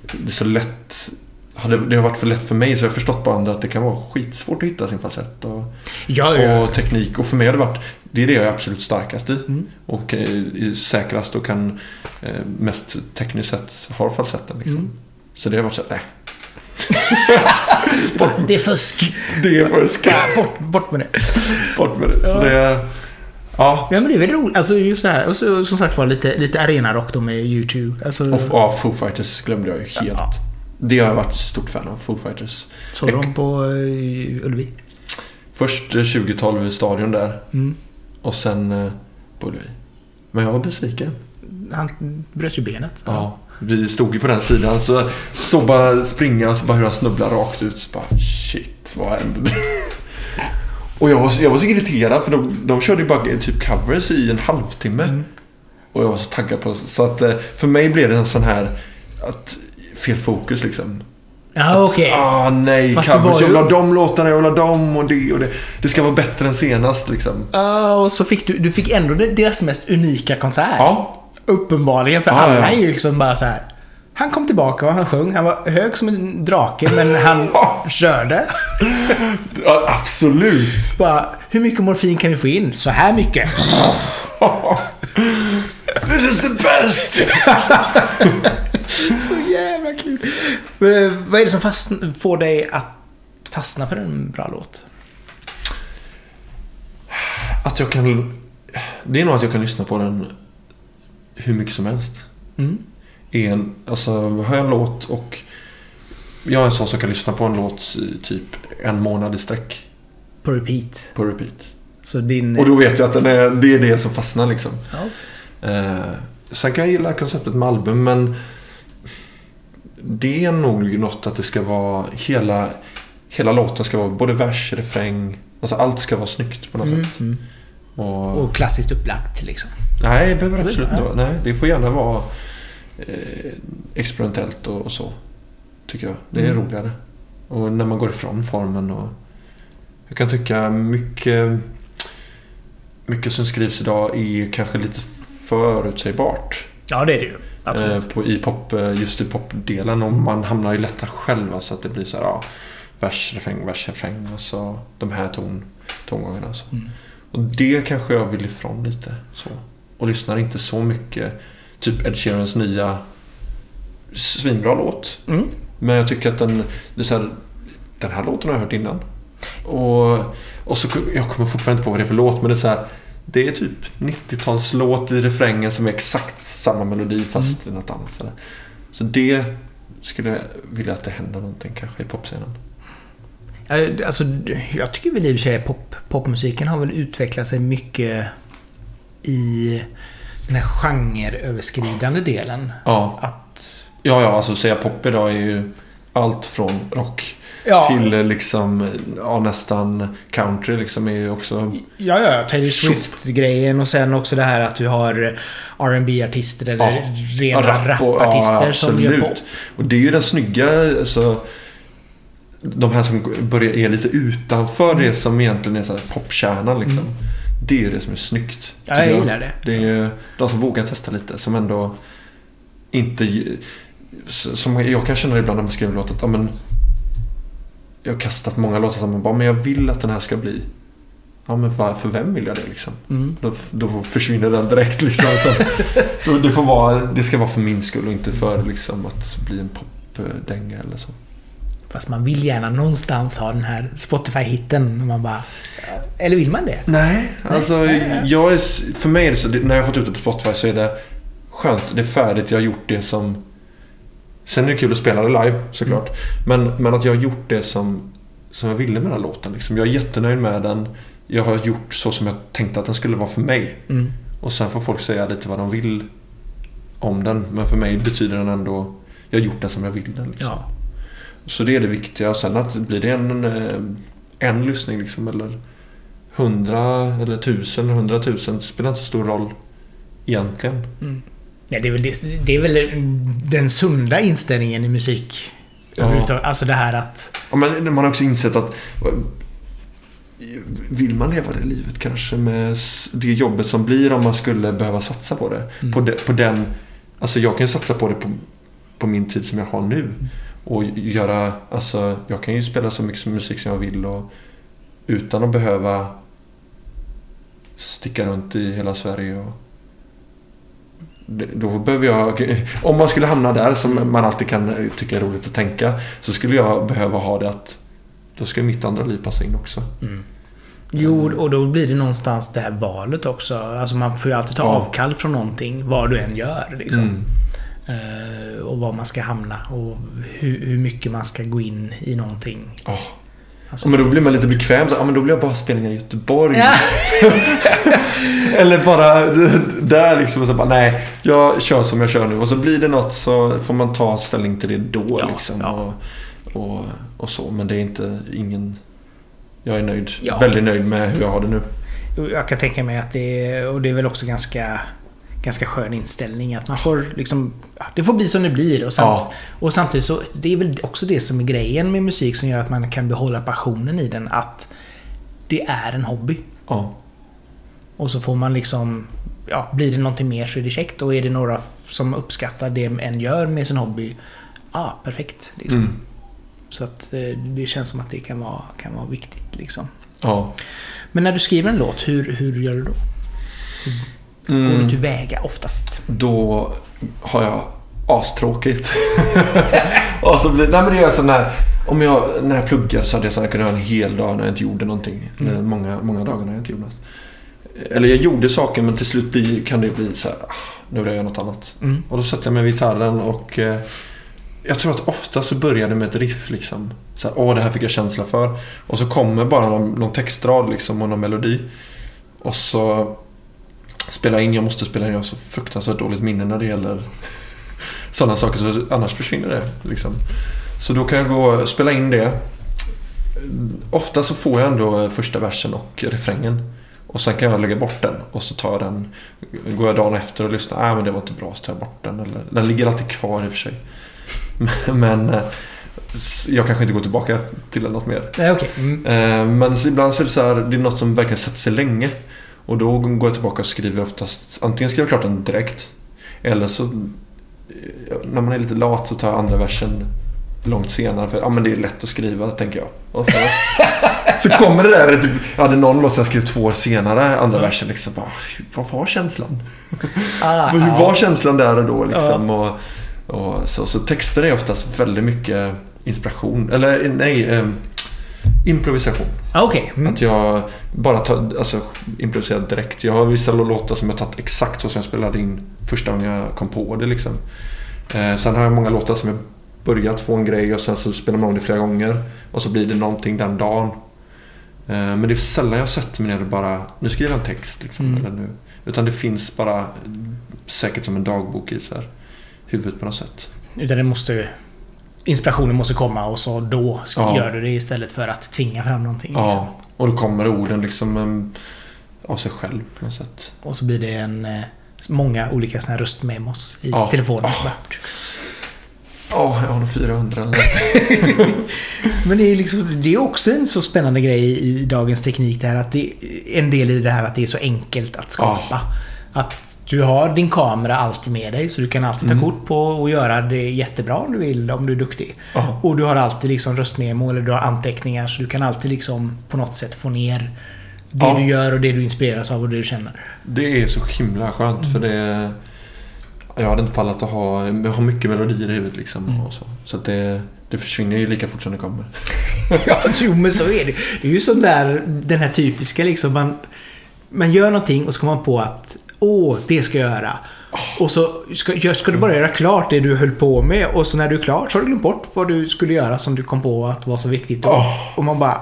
det är så lätt. Hade- Det har varit för lätt för mig så jag har förstått på andra att det kan vara skitsvårt att hitta sin falsett. Och, Ja, ja. och teknik. Och för mig har det varit, det är det jag är absolut starkast i. Mm. Och eh, säkrast och kan eh, mest tekniskt sett har falsetten liksom. Mm. Så det har varit så här, (laughs) Det är fusk. nej, det är fusk. Bort, bort med det. Bort med det. Så Ja. det, ja. Ja, men det är väl roligt. Alltså just det här. Och så, som sagt var lite, lite arenarock då med YouTube. Alltså, Och ja, Foo Fighters glömde jag ju helt. Ja. Det har jag varit stort fan av, Foo Fighters. såg de på uh, Ullevi? Först eh, 2012 i stadion där Mm. och sen eh, på Ullevi. Men jag var besviken. Han bröt ju benet. Ja. Vi stod ju på den sidan så såg bara springa och så bara hur han snubblar rakt ut. Så bara shit, vad hände? (laughs) Och jag var, så- jag var så irriterad för de, de körde ju bara typ covers i en halvtimme. Mm. Och jag var så taggad på Så att eh, för mig blev det en sån här att fel fokus liksom. Ja, okej. Ah nej, Fast covers. Jag vill ha de låtarna, jag vill ha dem och det och det. Det ska vara bättre än senast liksom. Ja, och så fick du, du fick ändå deras mest unika konsert. Ja, Uppenbarligen, för Ja, alla ja. är ju liksom bara så här. Han kom tillbaka och han sjöng. Han var hög som en drake, men han (laughs) körde. ja absolut. Bara, hur mycket morfin kan vi få in? Så här mycket. (laughs) This is the best! (laughs) Så jävla kul. Vad är det som fastn- får dig att fastna för en bra låt? Att jag kan... Det är nog att jag kan lyssna på den hur mycket som helst. Mm. En, alltså, har jag en låt och... Jag är en sån som kan lyssna på en låt i typ en månad i sträck. På repeat. På repeat. Så din... Och då vet jag att den är, det är det som fastnar liksom. Ja. Eh, sen kan jag gilla konceptet med album men det är nog något att det ska vara hela, hela låten ska vara både vers, refräng. Alltså allt ska vara snyggt på något Mm, sätt. mm. Och, Och klassiskt upplagt liksom. nej, det behöver absolut inte vara. Nej, det får gärna vara eh, experimentellt och, och så. Tycker jag. Det är Mm. roligare. Och när man går ifrån formen och... Jag kan tycka mycket... Mycket som skrivs idag är kanske lite förutsägbart. Ja, det är det ju. Eh, på, i pop, eh, just i popdelen. Och man hamnar ju lättare själv. Så att det blir så här, ja, vers, refräng, vers, refräng. Och så de här ton, tongångarna. Så. Mm. Och det kanske jag vill ifrån lite. Så. Och lyssnar inte så mycket. Typ Ed Sheerans nya svinbra låt. Mm. Men jag tycker att den, det här, den här låten har jag hört innan. Och, och så, jag kommer fortfarande inte på vad det är för låt, men det är så här, det är typ 90-talslåt i refrängen som är exakt samma melodi fast i något annat. Så, där. så det skulle jag vilja att det händer någonting kanske i popscenen. Alltså, jag tycker väl i och för sig pop, popmusiken har väl utvecklat sig mycket i den här genreöverskridande delen. Ja, Att... ja, ja alltså säga pop idag är ju allt från rock Ja, till eh, liksom, ja, nästan country liksom är ju också... ja, ja Taylor Swift-grejen och sen också det här att du har rb artister eller Ja. rena rap och- rapartister ja, som gör pop. Och det är ju den snygga, alltså, de här som börjar är lite utanför det som egentligen är så här popkärnan liksom. Mm. Det är ju det som är snyggt. Ja, jag gillar det. Det är ju de som vågar testa lite, som ändå inte... Som jag kan känna ibland när man skriver låtar att, ja, men, jag har kastat många låtar som man bara, men jag vill att den här ska bli. Ja, men var, för vem vill jag det liksom? Mm. Då, då försvinner den direkt liksom. Då, det, får vara, det ska vara för min skull och inte för liksom, att bli en popdänga eller så. Fast man vill gärna någonstans ha den här Spotify-hitten. och Man bara... Eller vill man det? Nej, alltså jag är, för mig är det så, när jag fått ut det på Spotify så är det skönt, det är färdigt, jag har gjort det som... Sen är det kul att spela det live såklart. Men, men att jag har gjort det som, som jag ville med den här låten. Liksom. Jag är jättenöjd med den. Jag har gjort så som jag tänkte att den skulle vara för mig. Mm. Och sen får folk säga lite vad de vill om den. Men för mig betyder den ändå... Jag har gjort den som jag vill den. Liksom. Ja. Så det är det viktiga. Sen att blir det en, eh, en lyssning liksom, eller hundra eller tusen, hundratusen. Det spelar inte så stor roll egentligen. Mm. Ja, det, är väl det, det är väl den sunda inställningen i musik. Ja. Alltså det här att... Ja, men man har också insett att vill man leva det livet kanske med det jobbet som blir om man skulle behöva satsa på det. Mm. På, de, på den... Alltså jag kan satsa på det på, på min tid som jag har nu. Och göra... Alltså jag kan ju spela så mycket musik som jag vill och utan att behöva sticka runt i hela Sverige och då behöver jag, om man skulle hamna där som man alltid kan tycka är roligt att tänka Så skulle jag behöva ha det att Då ska mitt andra liv passa in också Mm. Jo, och då blir det någonstans det här valet också. Alltså man får ju alltid ta Ja. avkall från någonting, vad du än gör. Liksom. mm. Eh, och var man ska hamna och hur, hur mycket man ska gå in i någonting. Ja. Alltså, men då blir man lite bekväm. Så, ja, men då blir jag bara spelningar i Göteborg. Ja. (laughs) Eller bara där liksom. Och så bara, nej, jag kör som jag kör nu. Och så blir det något så får man ta ställning till det då. Ja, liksom, ja. Och, och, och så. Men det är inte ingen... Jag är nöjd. Väldigt nöjd med hur jag har det nu. Jag kan tänka mig att det är, och det är väl också ganska, ganska skön inställning. Att man får liksom, det får bli som det blir. Och, samt, Ja. och samtidigt så, det är väl också det som är grejen med musik som gör att man kan behålla passionen i den. Att det är en hobby. Ja. Och så får man liksom, ja, blir det någonting mer så är det käckt. Och är det några som uppskattar det en gör med sin hobby, ja, perfekt. Liksom. Mm. Så att eh, det känns som att det kan vara, kan vara viktigt liksom. Ja. Men när du skriver en låt, hur, hur gör du då? Går du Mm. tillväga oftast? Då har jag astråkigt. (laughs) och så blir, nej men det är sån här, om jag, när jag pluggar så hade jag så här, kunnat ha en hel dag när jag inte gjorde någonting. Mm. Många, många dagar när jag inte gjorde något. Eller jag gjorde saker men till slut blir, kan det bli så här, ah, nu vill jag göra något annat. Mm. Och då sätter jag mig vid gitarren och eh, jag tror att ofta så börjar det med ett riff liksom. Så här, Åh, det här fick jag känsla för. Och så kommer bara någon, någon textrad liksom och någon melodi. Och så spela in, jag måste spela in. Jag har så fruktansvärt dåligt minne när det gäller sådana saker. Så annars försvinner det. Liksom. Så då kan jag gå och spela in det. Ofta så får jag ändå första versen och refrängen. Och sen kan jag lägga bort den och så tar jag den. Går jag dagen efter och lyssnar. Nej ah, men det var inte bra så tar jag bort den. Eller, den ligger alltid kvar i och för sig. (laughs) Men eh, jag kanske inte går tillbaka till något mer. Nej, okay. Mm. Eh, men ibland så är det så här, det är något som verkligen sätter sig länge. Och då går jag tillbaka och skriver oftast, antingen skriver jag klart den direkt. Eller så, eh, när man är lite lat så tar jag andra versen långt senare. För ja, men det är lätt att skriva, tänker jag. Och så, (laughs) så kommer det där, typ, jag hade någon låt som jag skrev två år senare, andra mm. versen. Liksom, bara, vad var känslan? Ah, (laughs) Hur var ah. känslan där och då? Liksom, och, och så, så texter är oftast väldigt mycket inspiration. Eller nej, eh, improvisation. Ah, okay. Mm. Att jag bara tar, alltså, improviserar direkt. Jag har vissa låtar som jag tagit exakt så som jag spelade in första gången jag kom på det. Liksom. Eh, sen har jag många låtar som jag börjat få en grej och sen så spelar man om det flera gånger. Och så blir det någonting den dagen. Eh, men det är sällan jag sätter mig ner och bara, nu skriver jag en text. Liksom, mm. eller nu. Utan det finns bara säkert som en dagbok i så här, huvudet på något sätt. Utan det måste inspirationen måste komma och så då ska ja. gör du det istället för att tvinga fram någonting. Ja, liksom. och då kommer orden liksom um, av sig själv på något sätt. Och så blir det en eh, många olika såna här röstmemos i ja. telefonen. Ja, oh, jag har nog 400 eller (laughs) Men det är, liksom, det är också en så spännande grej i dagens teknik det här att det en del i det här att det är så enkelt att skapa. Att du har din kamera alltid med dig så du kan alltid ta mm. kort på och göra det jättebra om du vill, om du är duktig. Oh. Och du har alltid liksom röstmemo eller du har anteckningar så du kan alltid liksom på något sätt få ner det ja. du gör och det du inspireras av och det du känner. Det är så himla skönt mm. för det... Jag hade inte pallat att ha... Jag har mycket melodier i huvudet liksom. Mm. Och så så det, det försvinner ju lika fort som det kommer. (laughs) ja, jo men så är det. Det är ju sån där... Den här typiska liksom. Man, man gör någonting och så kommer man på att Åh, det ska jag göra. Och så ska, ska, du bara göra klart det du höll på med och så när du är klar så har du glömt bort vad du skulle göra som du kom på att var så viktigt. Och, och man bara...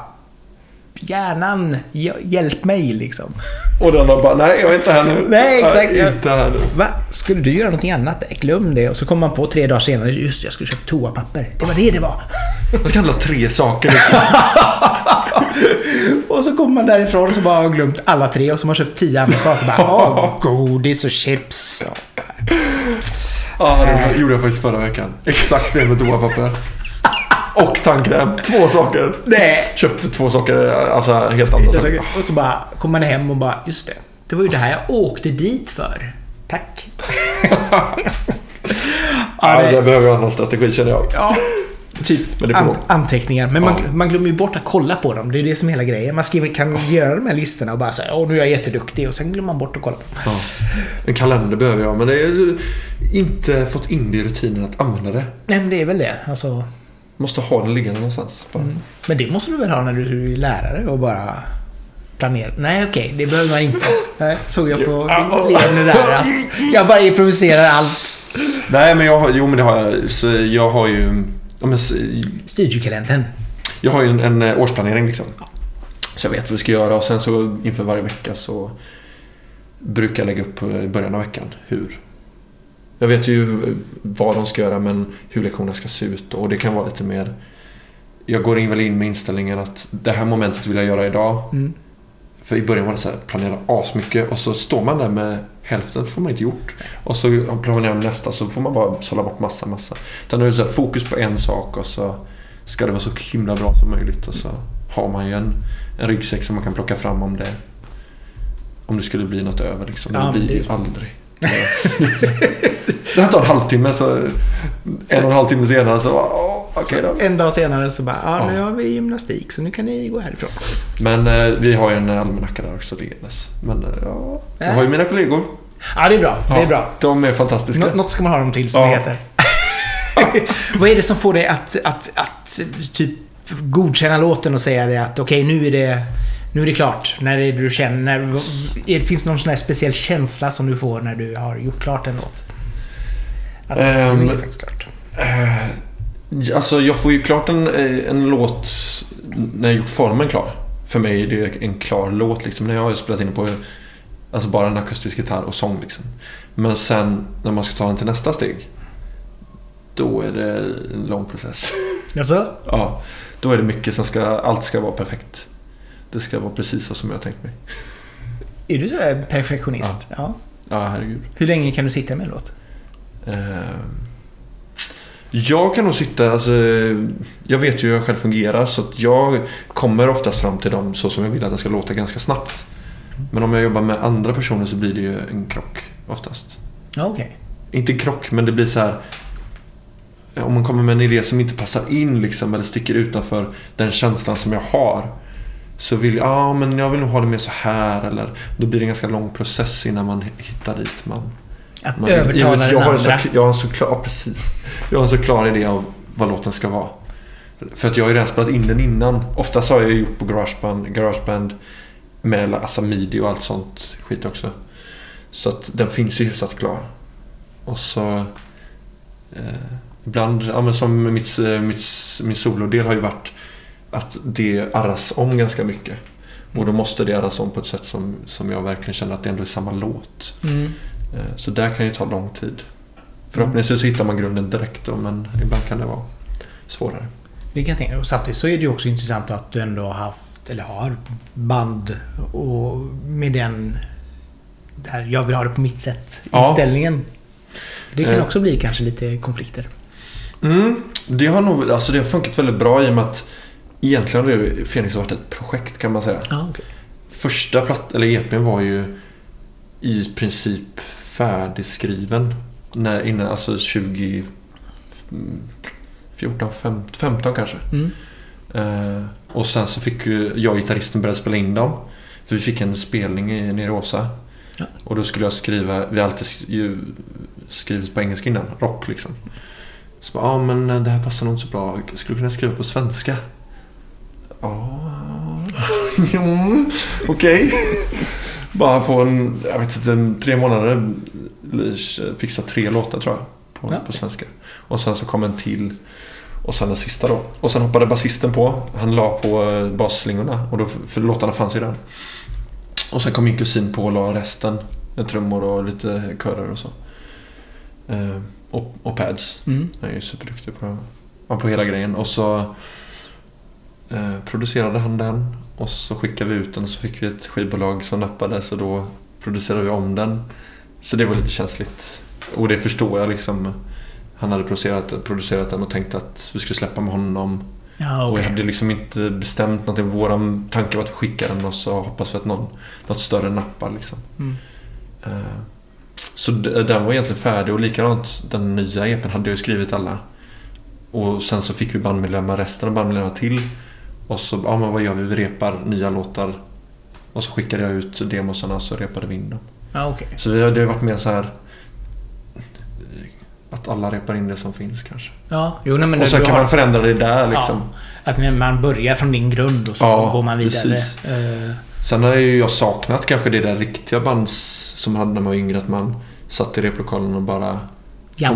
Hjärnan, hjälp mig liksom. Och den bara, nej jag är inte här nu. Nej, exakt. Nej, inte här nu. Va? Skulle du göra någonting annat? Glöm det. Och så kommer man på tre dagar senare, just jag skulle köpa toapapper. Det var det det var. Man ska handla tre saker liksom. (laughs) och så kommer man därifrån och så bara har glömt alla tre och så har man köpt tio andra saker. Bara, (laughs) godis och chips. Ja, det gjorde jag faktiskt förra veckan. Exakt det med toapapper. Och tandkräm. Två saker. Nej. Köpte två saker, alltså helt andra saker. Och så bara kommer man hem och bara, just det. Det var ju det här jag åkte dit för. Tack. (laughs) ja, det... det behöver jag ha någon strategi känner jag. Ja. Typ an anteckningar. Men man, man glömmer ju bort att kolla på dem. Det är det som är hela grejen. Man skriver, kan oh. göra de här listorna och bara säga åh nu är jag jätteduktig och sen glömmer man bort att kolla på dem. Ja. En kalender behöver jag men det är inte fått in det i rutinen att använda det. Nej men det är väl det. Alltså... Måste ha den liggande någonstans. Mm. Men det måste du väl ha när du är lärare och bara planera? Nej okej, okay, det behöver man inte. (laughs) Nej, såg jag på Lene där att jag bara improviserar allt. Nej men jag har, jo men det har jag. Så jag har ju Ja, men, Studiekalendern. Jag har ju en, en eh, årsplanering liksom. Så jag vet vad vi ska göra och sen så inför varje vecka så brukar jag lägga upp i början av veckan hur. Jag vet ju vad de ska göra men hur lektionerna ska se ut och det kan vara lite mer jag går in väl in med inställningen att det här momentet vill jag göra idag. Mm. För i början var det så här, planera asmycket och så står man där med hälften får man inte gjort. Och så planerar man nästa så får man bara sålla bort massa, massa. Utan nu är det så här, fokus på en sak och så ska det vara så himla bra som möjligt. Och så har man ju en, en ryggsäck som man kan plocka fram om det om det skulle bli något över. Liksom. Ja, det blir det ju aldrig. Det här tar en halvtimme så en och en halv timme senare så okay då. En dag senare så bara, ja, nu har vi gymnastik så nu kan ni gå härifrån. Men eh, vi har ju en almanacka där också liggandes. Men eh, ja, jag har ju mina kollegor. Ja, det är bra. Det är bra. De är fantastiska. Nå något ska man ha dem till, som ja. det heter. (laughs) Vad är det som får dig att, att, att typ godkänna låten och säga det att okej, okay, nu är det nu är det klart. När är det du känner... När, finns det någon sån här speciell känsla som du får när du har gjort klart en låt? Att um, är det faktiskt klart. Uh, Alltså jag får ju klart en, eh, en låt när jag gjort formen klar. För mig är det en klar låt liksom. När jag har spelat in på Alltså bara en akustisk gitarr och sång liksom. Men sen när man ska ta den till nästa steg. Då är det en lång process. Alltså? (laughs) ja, då är det mycket som ska, allt ska vara perfekt. Det ska vara precis så som jag tänkt mig. Är du så här perfektionist? Ja. Ja, herregud. Hur länge kan du sitta med en låt? Eh, jag kan nog sitta, alltså, jag vet ju hur jag själv fungerar så att jag kommer oftast fram till dem så som jag vill att det ska låta ganska snabbt. Men om jag jobbar med andra personer så blir det ju en krock oftast. Ja, okej. Inte krock, men det blir så här. Om man kommer med en idé som inte passar in liksom, eller sticker utanför den känslan som jag har. Så vill jag, ja men jag vill nog ha det mer så här eller då blir det en ganska lång process innan man hittar dit man... Att man övertala jag, den jag har en så, andra. jag har en så klar, precis. Jag har en så klar idé av vad låten ska vara. För att jag har ju redan spelat in den innan. Oftast har jag gjort på Garageband, Garageband med alltså midi och allt sånt skit också. Så att den finns ju hyfsat klar. Och så... Eh, ibland, ja men som mitt, mitt, min solodel har ju varit att det arras om ganska mycket. Och då måste det arras om på ett sätt som, som jag verkligen känner att det ändå är samma låt. Mm. Eh, Så där kan ju ta lång tid. Förhoppningsvis så hittar man grunden direkt då, men ibland kan det vara svårare. Det kan jag tänka mig. Och samtidigt så är det ju också intressant att du ändå har haft, eller har, band och med den... Där jag vill ha det på mitt sätt. Ja. Inställningen. Det kan Eh. också bli kanske lite konflikter. Mm, det har nog alltså det har funkat väldigt bra i och med att egentligen har Phoenix varit ett projekt kan man säga. Ja, okej. Första platt, eller EPn var ju i princip färdigskriven. När, innan, alltså 20... 14, 15, 15 kanske. Mm. Eh, och sen så fick ju jag och gitarristen börja spela in dem. För vi fick en spelning i, nere i Åsa. Ja. Och då skulle jag skriva, vi har alltid skrivit på engelska innan, rock liksom. Så bara, ja men det här passar nog inte så bra. Skulle du kunna skriva på svenska? Ja, jo, (laughs) okej. Bara på en, jag vet inte, tre månader fixa tre låtar tror jag. På, Ja. på svenska. Och sen så kom en till. Och sen den sista då. Och sen hoppade basisten på. Han la på eh, basslingorna. Och då, för låtarna fanns ju där. Och sen kom min kusin på och la resten. Med trummor och lite körer och så. Eh, och, och pads. Mm. Han är ju superduktig på, på hela grejen. Och så eh, producerade han den. Och så skickade vi ut den och så fick vi ett skivbolag som nappade. Så då producerade vi om den. Så det var lite känsligt. Och det förstår jag liksom. Han hade producerat, producerat den och tänkte att vi skulle släppa med honom. Ja, Och okej. jag hade liksom inte bestämt någonting. Vår tanke var att skicka den och så hoppas vi att någon, något större nappar liksom. Mm. Eh, Så den var egentligen färdig och likadant den nya EPn hade jag skrivit alla. Och sen så fick vi bandmedlemmar, resten av bandmedlemmarna till. Och så, ja men vad gör vi? Vi repar nya låtar. Och så skickade jag ut demosarna så repade vi in dem. Ja, okej. Så vi har, det har varit mer så här att alla repar in det som finns kanske. Ja, jo, nej, men och du kan har- man förändra det där liksom. Ja, att man börjar från din grund och så Ja, går man vidare. precis. Eh, Sen har ju jag saknat kanske det där riktiga bands som hade när man var yngre. Att man satt i replokalen och bara kom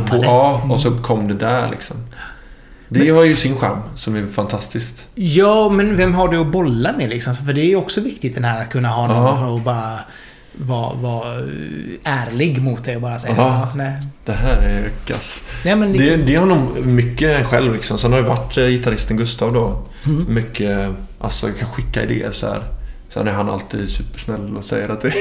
på jammade. A Mm. och så kom det där liksom. Det har ju sin charm som är fantastiskt. Ja, men vem har du att bolla med liksom? För det är ju också viktigt den här att kunna ha någon Ja. och bara vara vara ärlig mot dig och bara säga Ja. ja, nej. Det här är kass. nej men Det, det har nog mycket själv liksom. Sen har det varit eh, gitarristen Gustav då. Mm. Mycket, alltså kan skicka idéer så här. Sen är han alltid supersnäll och säger att det... (laughs)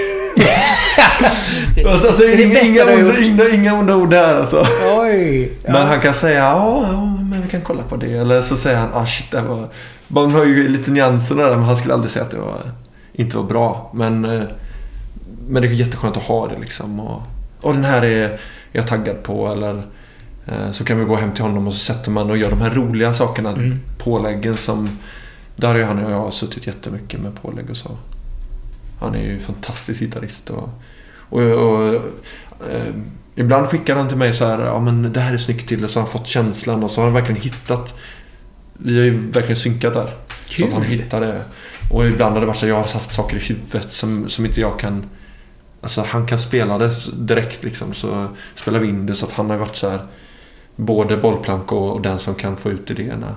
det, alltså, alltså, det är det inga, onda, inga, inga onda ord där alltså. Oj! Ja. Men han kan säga ja, men vi kan kolla på det. Eller så säger han ah shit det var... Man har ju lite nyanser där men han skulle aldrig säga att det var, inte var bra. Men, eh, men det är jätteskönt att ha det liksom. Och, och den här är jag taggad på eller eh, så kan vi gå hem till honom och så sätter man och gör de här roliga sakerna. Mm. Påläggen som... Där har ju han och jag suttit jättemycket med pålägg och så. Han är ju fantastisk gitarrist och... och, och eh, ibland skickar han till mig så här, ja men det här är snyggt till och så har han fått känslan och så har han verkligen hittat... Vi har ju verkligen synkat där. Så att han Kul! hittar det. Och ibland har det varit så att jag har haft saker i huvudet som, som inte jag kan... Alltså han kan spela det direkt liksom. Så spelar vi in det så att han har varit så här... Både bollplank och, och den som kan få ut idéerna.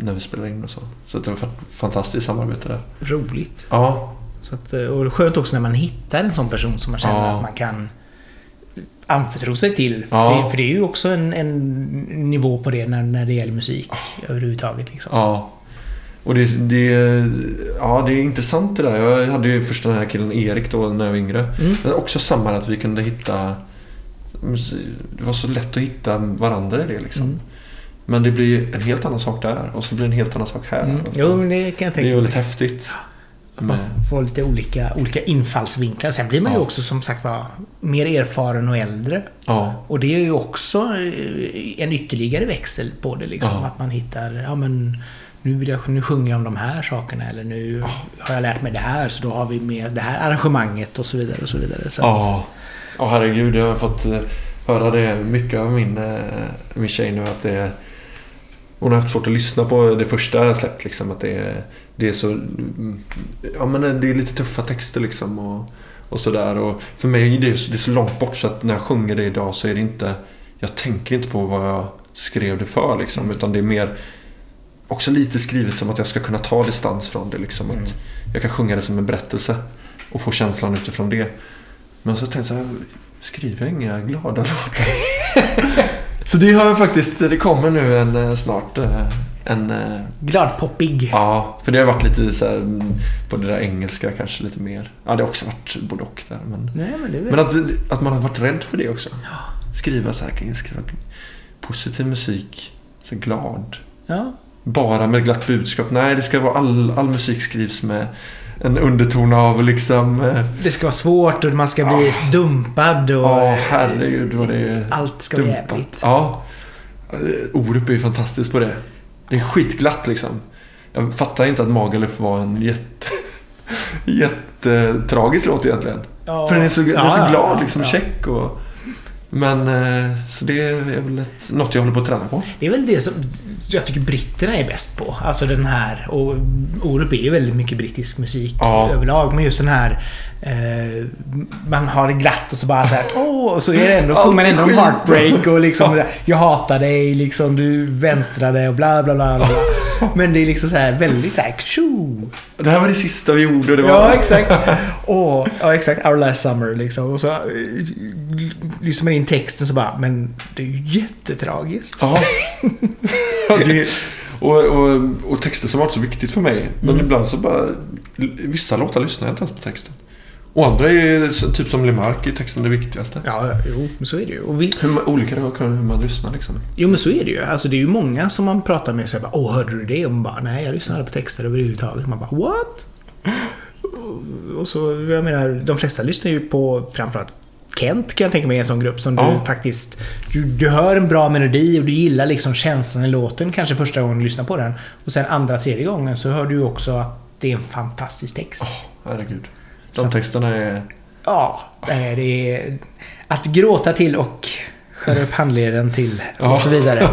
När vi spelar in och så. Så det var ett fantastiskt samarbete där. Roligt. Ja. Så att, eh, och skönt också när man hittar en sån person som man känner Ja. att man kan anförtro sig till. Ja. Det, för det är ju också en, en nivå på det när, när det gäller musik överhuvudtaget. Liksom. Ja. Och det, det, ja, det är intressant det där. Jag hade ju först den här killen Erik då när jag var yngre. Mm. Men också samma att vi kunde hitta... Det var så lätt att hitta varandra i det liksom. Mm. Men det blir en helt annan sak där och så blir det en helt annan sak här. Mm. Alltså, Jo, men det kan jag det är tänka ju mig. väldigt häftigt. Att man får lite olika, olika infallsvinklar. Sen blir man ju Ja. också som sagt var mer erfaren och äldre. Ja, Och det är ju också eh, en ytterligare växel på det liksom. Ja. Att man hittar, ja men nu, vill jag, nu sjunger jag om de här sakerna eller nu har jag lärt mig det här så då har vi med det här arrangemanget och så vidare och så vidare. Så ja. Ja, herregud. Jag har fått eh, höra det mycket av min, eh, min tjej nu. Att det är, hon har haft svårt att lyssna på det första släppt. Liksom, att det, är, det är så... mm, Ja, men det är lite tuffa texter liksom. Och, och sådär. Och för mig är det, det är så långt bort så att när jag sjunger det idag så är det inte... Jag tänker inte på vad jag skrev det för liksom. Utan det är mer också lite skrivet som att jag ska kunna ta distans från det. Liksom, Mm. att jag kan sjunga det som en berättelse och få känslan utifrån det. Men så tänkte jag, skriver jag inga glada låtar? (laughs) så det har jag faktiskt, det kommer nu en eh, snart eh, en... eh, Gladpoppig. Ja, för det har varit lite så här, mm, på det där engelska kanske lite mer. Ja, det har också varit både och där. Men, Nej, men det men att, att man har varit rädd för det också. Skriva så här, skriva positiv musik, så glad. Ja. Bara med glatt budskap. Nej, det ska vara all, all musik skrivs med en underton av liksom... eh, Det ska vara svårt och man ska bli dumpad och... Ja, herregud vad det är Allt ska dumpat. jävligt. Ja. Eh, Orup är ju fantastiskt på det. Det är skitglatt liksom. Jag fattar inte att Magaluf var en jätte... (laughs) jättetragisk låt egentligen. Ja. För den är så, den är Ja, så ja, glad, ja, liksom ja. check och... Men, eh, så det är väl ett, något jag håller på att träna på. Det är väl det som jag tycker britterna är bäst på. Alltså den här... Och Orup är ju väldigt mycket brittisk musik Ja. överlag. Men just den här... Eh, man har det glatt och så bara så här, (laughs) åh, och så är det ändå, sjunger man ändå om heartbreak och liksom Ja. Jag hatar dig, liksom du vänstrade och bla bla bla. bla. (laughs) Men det är liksom så här väldigt så här, tjo. Det här var det sista vi gjorde. Det var... Ja, exakt. Åh, ja, exakt. Our last summer liksom. Och så eh, lyssnar man in texten så bara, men det är ju jättetragiskt. Ja. (laughs) Det, och, och, och texter som varit så viktigt för mig. Men Mm. ibland så bara... Vissa låtar lyssnar jag inte ens på texten. Och andra är typ som Lemark är texten det viktigaste. Ja, jo, men så är det ju. Och vi, Hur, olika hur man lyssnar liksom. jo, men så är det ju. Alltså det är ju många som man pratar med och säger bara, Åh, hörde du det? Och man bara, nej, jag lyssnar aldrig på texter överhuvudtaget. Man bara, what? Och- så, jag menar, de flesta lyssnar ju på framförallt Kent kan jag tänka mig är en sån grupp som Ja. du faktiskt... Du, du hör en bra melodi och du gillar liksom känslan i låten kanske första gången du lyssnar på den. Och sen andra, tredje gången så hör du också att det är en fantastisk text. Herregud. De texterna är... Ja, det är... Att gråta till och skära upp handleden till och så vidare. (laughs)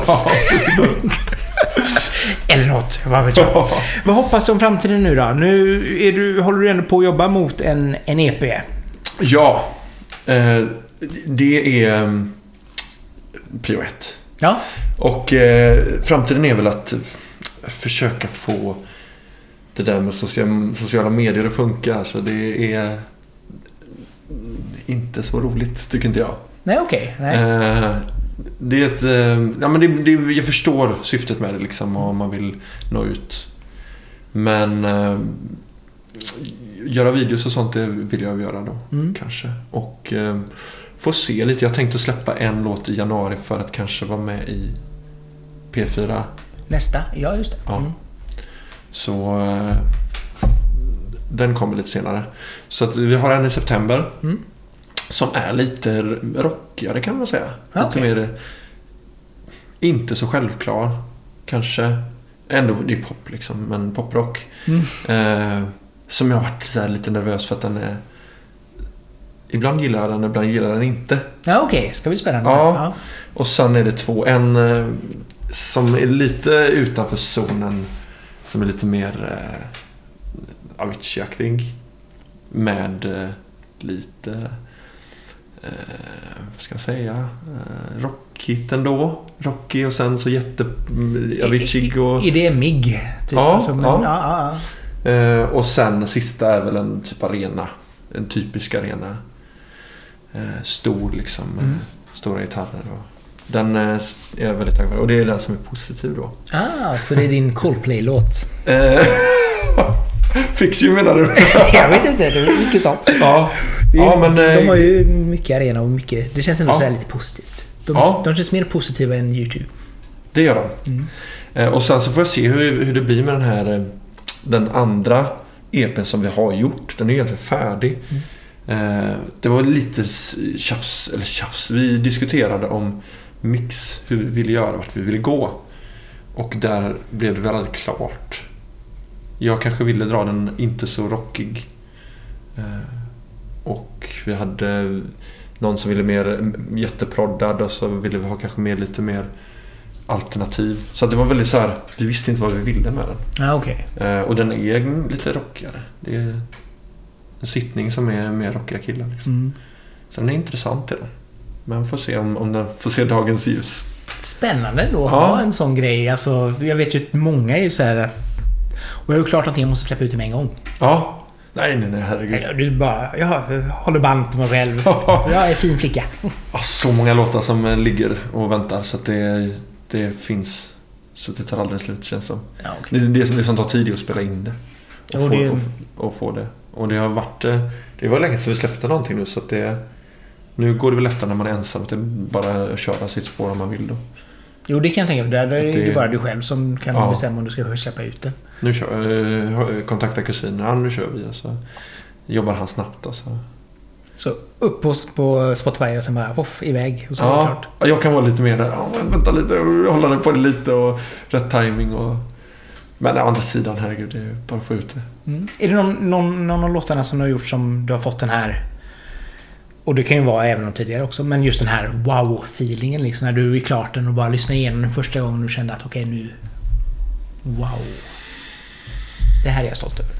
(laughs) Eller något, vad vet jag. Vad hoppas du om framtiden nu då? Nu är du, håller du ändå på att jobba mot en, en EP. ja. Eh, det är mm, prio ett. Ja. Och eh, framtiden är väl att försöka få det där med social, sociala medier att funka. Alltså det är inte så roligt, tycker inte jag. Nej, okej. Nej. Eh, det är ett... Eh, ja, men det, det, jag förstår syftet med det liksom och man vill nå ut. Men eh, göra videos och sånt det vill jag göra då. Mm. Kanske. Och eh, få se lite. Jag tänkte släppa en låt i januari för att kanske vara med i P4. Nästa. Ja, just det. Ja. Mm. Så eh, den kommer lite senare. Så att vi har en i september. Mm. Som är lite rockigare kan man säga. Ja, lite mer... Inte så självklar. Kanske. Ändå, det är pop liksom, men poprock. Mm. Eh, som jag har varit så lite nervös för att den är... Ibland gillar jag den, ibland gillar jag den inte. Ja, okej. Ska vi spännande. Ja. Och sen är det två. En eh, som är lite utanför zonen. Som är lite mer eh, Avicii-aktig. Med eh, lite... Eh, vad ska jag säga? Eh, rockigt ändå. Rocky och sen så jätte... Avicii och... Är det MIG? Typ? Ja, alltså, men, ja. ja. Ja, Eh, och sen sista är väl en typ arena. En typisk arena. Eh, stor liksom. Mm. Stora gitarrer. Och den eh, är jag väldigt taggad för. Och det är den som är positiv då. Ah, så det är din Coldplay-låt. Eh, (laughs) Fix you menar du? (laughs) jag vet inte, det är mycket sånt. ja. Det är, ja, men... de eh, har ju mycket arena och mycket... Det känns ändå Ja. så lite positivt. De, Ja. de känns mer positiva än YouTube. Det gör de. Mm. Och sen så får jag se hur, hur det blir med den här den andra EPn som vi har gjort. Den är egentligen färdig. Eh, det var lite tjafs, eller tjafs. Vi diskuterade om mix, hur vi ville göra, vart vi ville gå. Och där blev det väldigt klart. Jag kanske ville dra den inte så rockig. Eh, och vi hade någon som ville mer jätteproddad och så ville vi ha kanske mer, lite mer alternativ. Så det var väldigt så här, vi visste inte vad vi ville med den. Ja, okej. Eh, och den är lite rockigare. Det är en sittning som är mer rockiga killar. Liksom. Mm. Så den är intressant i den. Men får se om, om den får se dagens ljus. Spännande ändå att Ja. ha en sån grej. Alltså, jag vet ju att många är ju så här att... Och jag är ju klart att jag måste släppa ut det med en gång. Ja. Nej, nej, nej, herregud. Du bara, jag håller band på mig själv. Jag är fin flicka. Så många låtar som ligger och väntar så att det, det finns. Så det tar aldrig slut känns som. Ja, okej. Det är det som, det som tar tid att spela in det. Och, Jo, få, det- och, och få det. Och det har varit... eh, Det var länge sedan vi släppte någonting nu så att det... Nu går det väl lättare när man är ensam. Att det är bara att köra sitt spår om man vill då. Jo, det kan jag tänka mig. Där, är det Det- bara du själv som kan Ja. bestämma om du ska släppa ut det. Nu kör, eh, kontakta kusinen. Ja, nu kör vi. Så jobbar han snabbt. Och så. Så upp på, på Spotify och sen bara voff, iväg. Och så Ja, klart. ja, jag kan vara lite mer där. Men vänta lite. Hålla på det lite och rätt timing och... Men å andra sidan, herregud. Det är bara att få ut det. Mm. Är det någon, någon, någon av låtarna som du har gjort som du har fått den här... Och det kan ju vara även de tidigare också, men just den här wow-feelingen liksom. När du är klart den och bara lyssnar igenom den första gången och kände att okej nu... Wow. Det här är jag stolt över.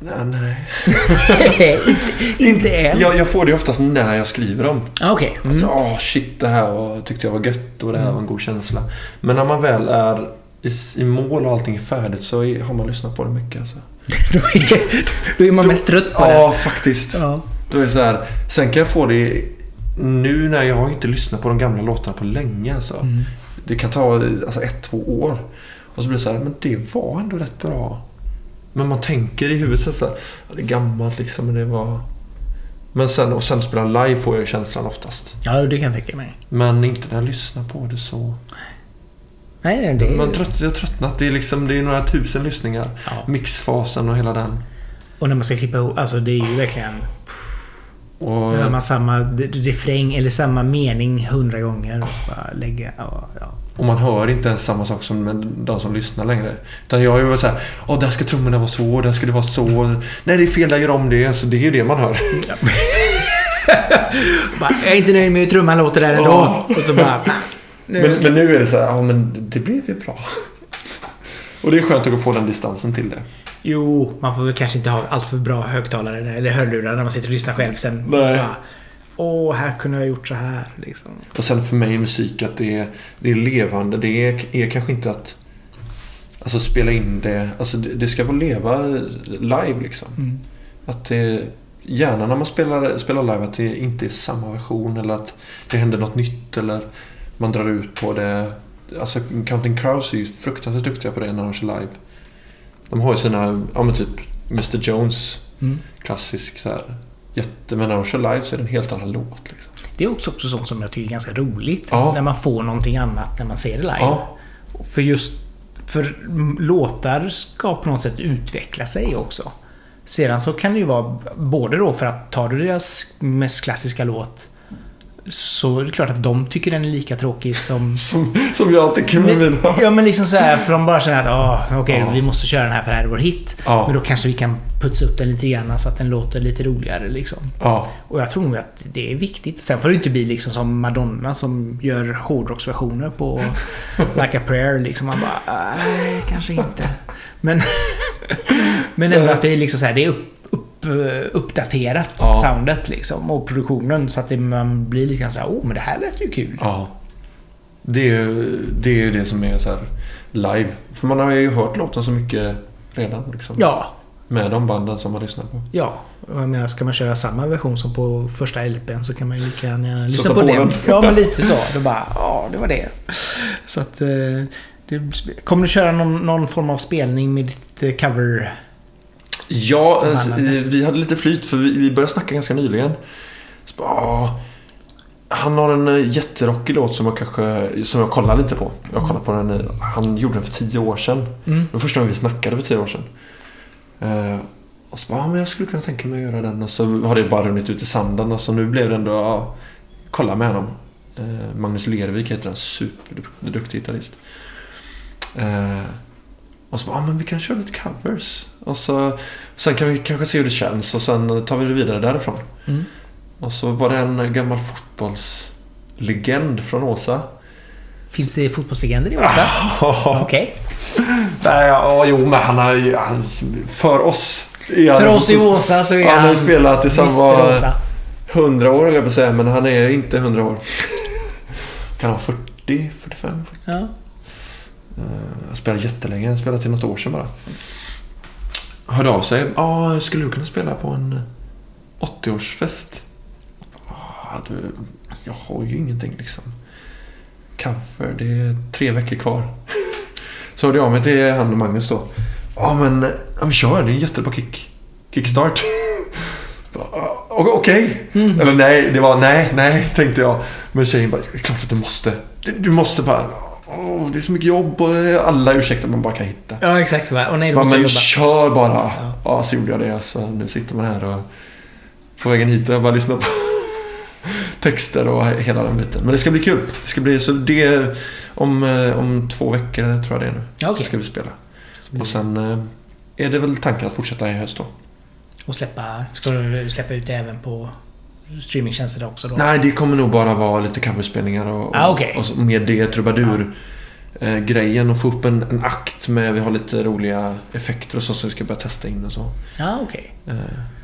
Nej, nej. inte, (laughs) inte än. Jag, jag får det oftast när jag skriver dem. Okej. Alltså, Mm. åh shit, det här var, tyckte jag var gött och det här var en god känsla. Men när man väl är i, i mål och allting är färdigt så är, har man lyssnat på det mycket. Alltså. (laughs) då, är, då är man mest trött på Ja, det. faktiskt. Ja. Då är så här, sen kan jag få det nu när jag har inte lyssnat på de gamla låtarna på länge. Alltså. Mm. Det kan ta alltså, ett, två år. Och så blir det så här, men det var ändå rätt bra. Men man tänker i huvudet så här, det är gammalt liksom, men det var... Men sen, och sen spela live får jag känslan oftast. ja, det kan jag tänka mig. Men inte när jag lyssnar på det så. Nej, nej, det... Man trött, jag har tröttnat. Det är liksom, det är några tusen lyssningar. ja. Mixfasen och hela den. Och när man ska klippa ihop, alltså det är ju verkligen... Och, Hör man samma refräng eller samma mening hundra gånger och så bara lägga... Ja, ja. och man hör inte ens samma sak som de som lyssnar längre. Utan jag är ju så här, åh där ska trummorna vara så, där ska det vara så. Nej det är fel, där gör om det. Så det är ju det man hör. (laughs) Bara, jag är inte nöjd med hur trumman låter där ändå. Och så bara... Fan, nu, Men, men nu är det så här, ja men det blev ju bra. (laughs) Och det är skönt att få den distansen till det. Jo, man får väl kanske inte ha allt för bra högtalare eller hörlurar när man sitter och lyssnar själv sen. Nej. Bara, Åh, här kunde jag ha gjort så här. Liksom. Och sen för mig musik att det är, det är levande. Det är, är kanske inte att alltså spela in det. Alltså det, det ska vara leva live liksom. Mm. Att det, gärna när man spelar, spelar live att det inte är samma version eller att det händer något nytt eller man drar ut på det. Alltså Counting Crows är ju fruktansvärt duktiga på det när de kör live. De har ju sina, ja men typ Mr Jones, Mm. klassisk så här. Jätte, men när de kör live så är det en helt annan låt. Liksom. Det är också, också sånt som jag tycker är ganska roligt. Ja. När man får någonting annat när man ser det live. Ja, För just... För låtar ska på något sätt utveckla sig också. Sedan så kan det ju vara både då för att tar du deras mest klassiska låt så är det klart att de tycker den är lika tråkig som... (laughs) som, som jag tycker med mina. ja men liksom så här, för de bara känner att ah, okej, Ja. vi måste köra den här för det här är vår hit. Ja. Men då kanske vi kan putsa upp den lite grann så att den låter lite roligare liksom. Ja, Och jag tror nog att det är viktigt. Sen får det inte bli liksom som Madonna som gör hårdrocksversioner på (laughs) Like a prayer liksom. Man bara, nej, kanske inte. Men, (laughs) men ändå att det är liksom så här, det är upp, uppdaterat Ja. soundet liksom. Och produktionen så att det, man blir lite så här, oh men det här lät ju kul. ja. Det är, ju- det är det som är så här live. För man har ju hört låten så mycket redan. Liksom, Ja, Med de banden som man lyssnar på. ja. Och jag menar, ska man köra samma version som på första LPn så kan man ju lika gärna lyssna på, på den. den. Ja, men (laughs) lite så. Då bara, ja, det var det. Så att... eh, Det, kommer du köra någon, någon form av spelning med ditt eh, cover? Ja, eh, vi hade lite flyt för vi, började snacka ganska nyligen. Så ah, han har en eh, jätterockig låt som jag kanske, som jag kollar lite på. Jag kollar på den, eh, han gjorde den för tio år sedan. Mm. Det var första gången vi snackade för tio år sedan. Eh, och så bara, ah, men jag skulle kunna tänka mig att göra den. Och så har det bara runnit ut i sanden. Och så nu blev det ändå, ja, kolla med honom. Eh, Magnus Lervik heter han, superduktig gitarrist. Eh, och så bara, ah, men vi kan köra lite covers. Och så, sen kan vi kanske se hur det känns och sen tar vi det vidare därifrån. Mm. Och så var det en gammal fotbollslegend från Åsa. Finns det fotbollslegender i Åsa? Okej. (laughs) Nej, ja, jo, men han har ju... För oss... För oss i Åsa så är Han har han ju spelat tills han var Åsa. 100 år, höll jag på att säga. Men han är inte 100 år. Kan han vara 40, 45? Ja. Uh, han spelade jättelänge. Han spelade till något år sedan bara. Hörde av sig. Ja, skulle du kunna spela på en 80-årsfest? Ja, du, jag har ju ingenting liksom. Cover, det är tre veckor kvar. (laughs) Så hörde jag av mig till han och Magnus då. Ja men, ja, men kör, det är jättebra kick. Kickstart. Ja, (laughs) o- Okej. Eller nej, det var nej, nej tänkte jag. Men tjejen bara, det är klart att du måste. Du måste bara. Åh, det är så mycket jobb och alla ursäkter man bara kan hitta. Ja, exakt. va? Och nej, Bara, måste men jobba. kör bara. Ja. Ja. så gjorde jag det. Så nu sitter man här och på vägen hit och jag bara lyssnar på (laughs) texter och hela den biten. Men det ska bli kul. Det ska bli så det om, eh, om två veckor tror jag det är nu. Ja, okej. Så ska vi spela. Och sen eh, är det väl tanken att fortsätta i höst då. Och släppa... Ska du släppa ut det även på streamingtjänster också då? Nej, det kommer nog bara vara lite coverspelningar och, Ah, okej. och med det trubadur. Eh, grejen och få upp en, en akt med, vi har lite roliga effekter och så som vi ska börja testa in och så. Ja, okej. Eh,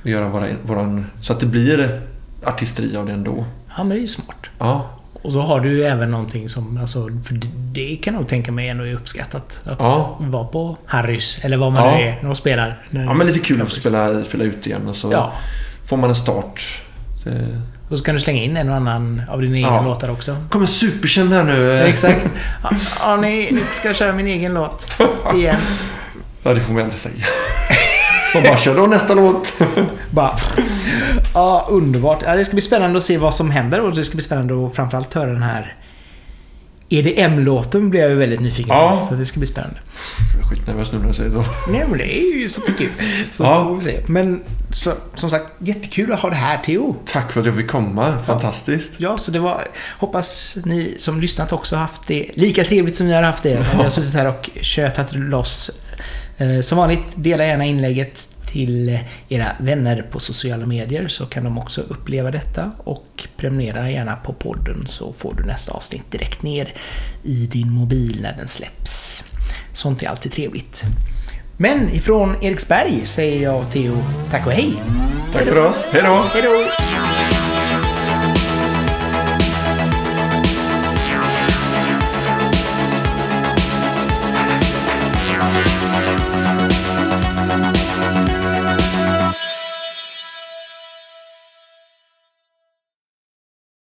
och göra våra, våran, så att det blir artisteri av det ändå. Ja, men det är ju smart. Ja, Och så har du ju även någonting som, alltså, för det- kan jag nog tänka mig ändå är uppskattat. Att Ja. vara på Harrys, eller vad man Ja. nu är, när de spelar. När ja men lite kul att få spela, spela ut igen och så Ja. får man en start. Det Och så kan du slänga in en och annan av dina egna Ja. låtar också. kommer superkänd här nu. eh. Exakt. Ja, ni, nu ska jag köra min egen låt. Igen. Ja, det får man aldrig säga. Och bara kör då nästa låt. Bara... Ja, underbart. Ja, det ska bli spännande att se vad som händer och det ska bli spännande att framförallt höra den här EDM-låten blir jag ju väldigt nyfiken på. Ja. Så det ska bli spännande. Jag är skitnervös nu när jag säger så. Nej, men det är ju så kul. Så Ja. får vi se. Men så, som sagt, jättekul att ha det här Theo. Tack för att jag fick komma. Fantastiskt. Ja, så det var... Hoppas ni som lyssnat också haft det lika trevligt som ni har haft det. när Vi har suttit här och tjötat loss. Eh, Som vanligt, dela gärna inlägget till era vänner på sociala medier så kan de också uppleva detta. Och prenumerera gärna på podden så får du nästa avsnitt direkt ner i din mobil när den släpps. Sånt är alltid trevligt. Men ifrån Eriksberg säger jag och Theo tack och hej! Tack för oss. Hej då! Hej då!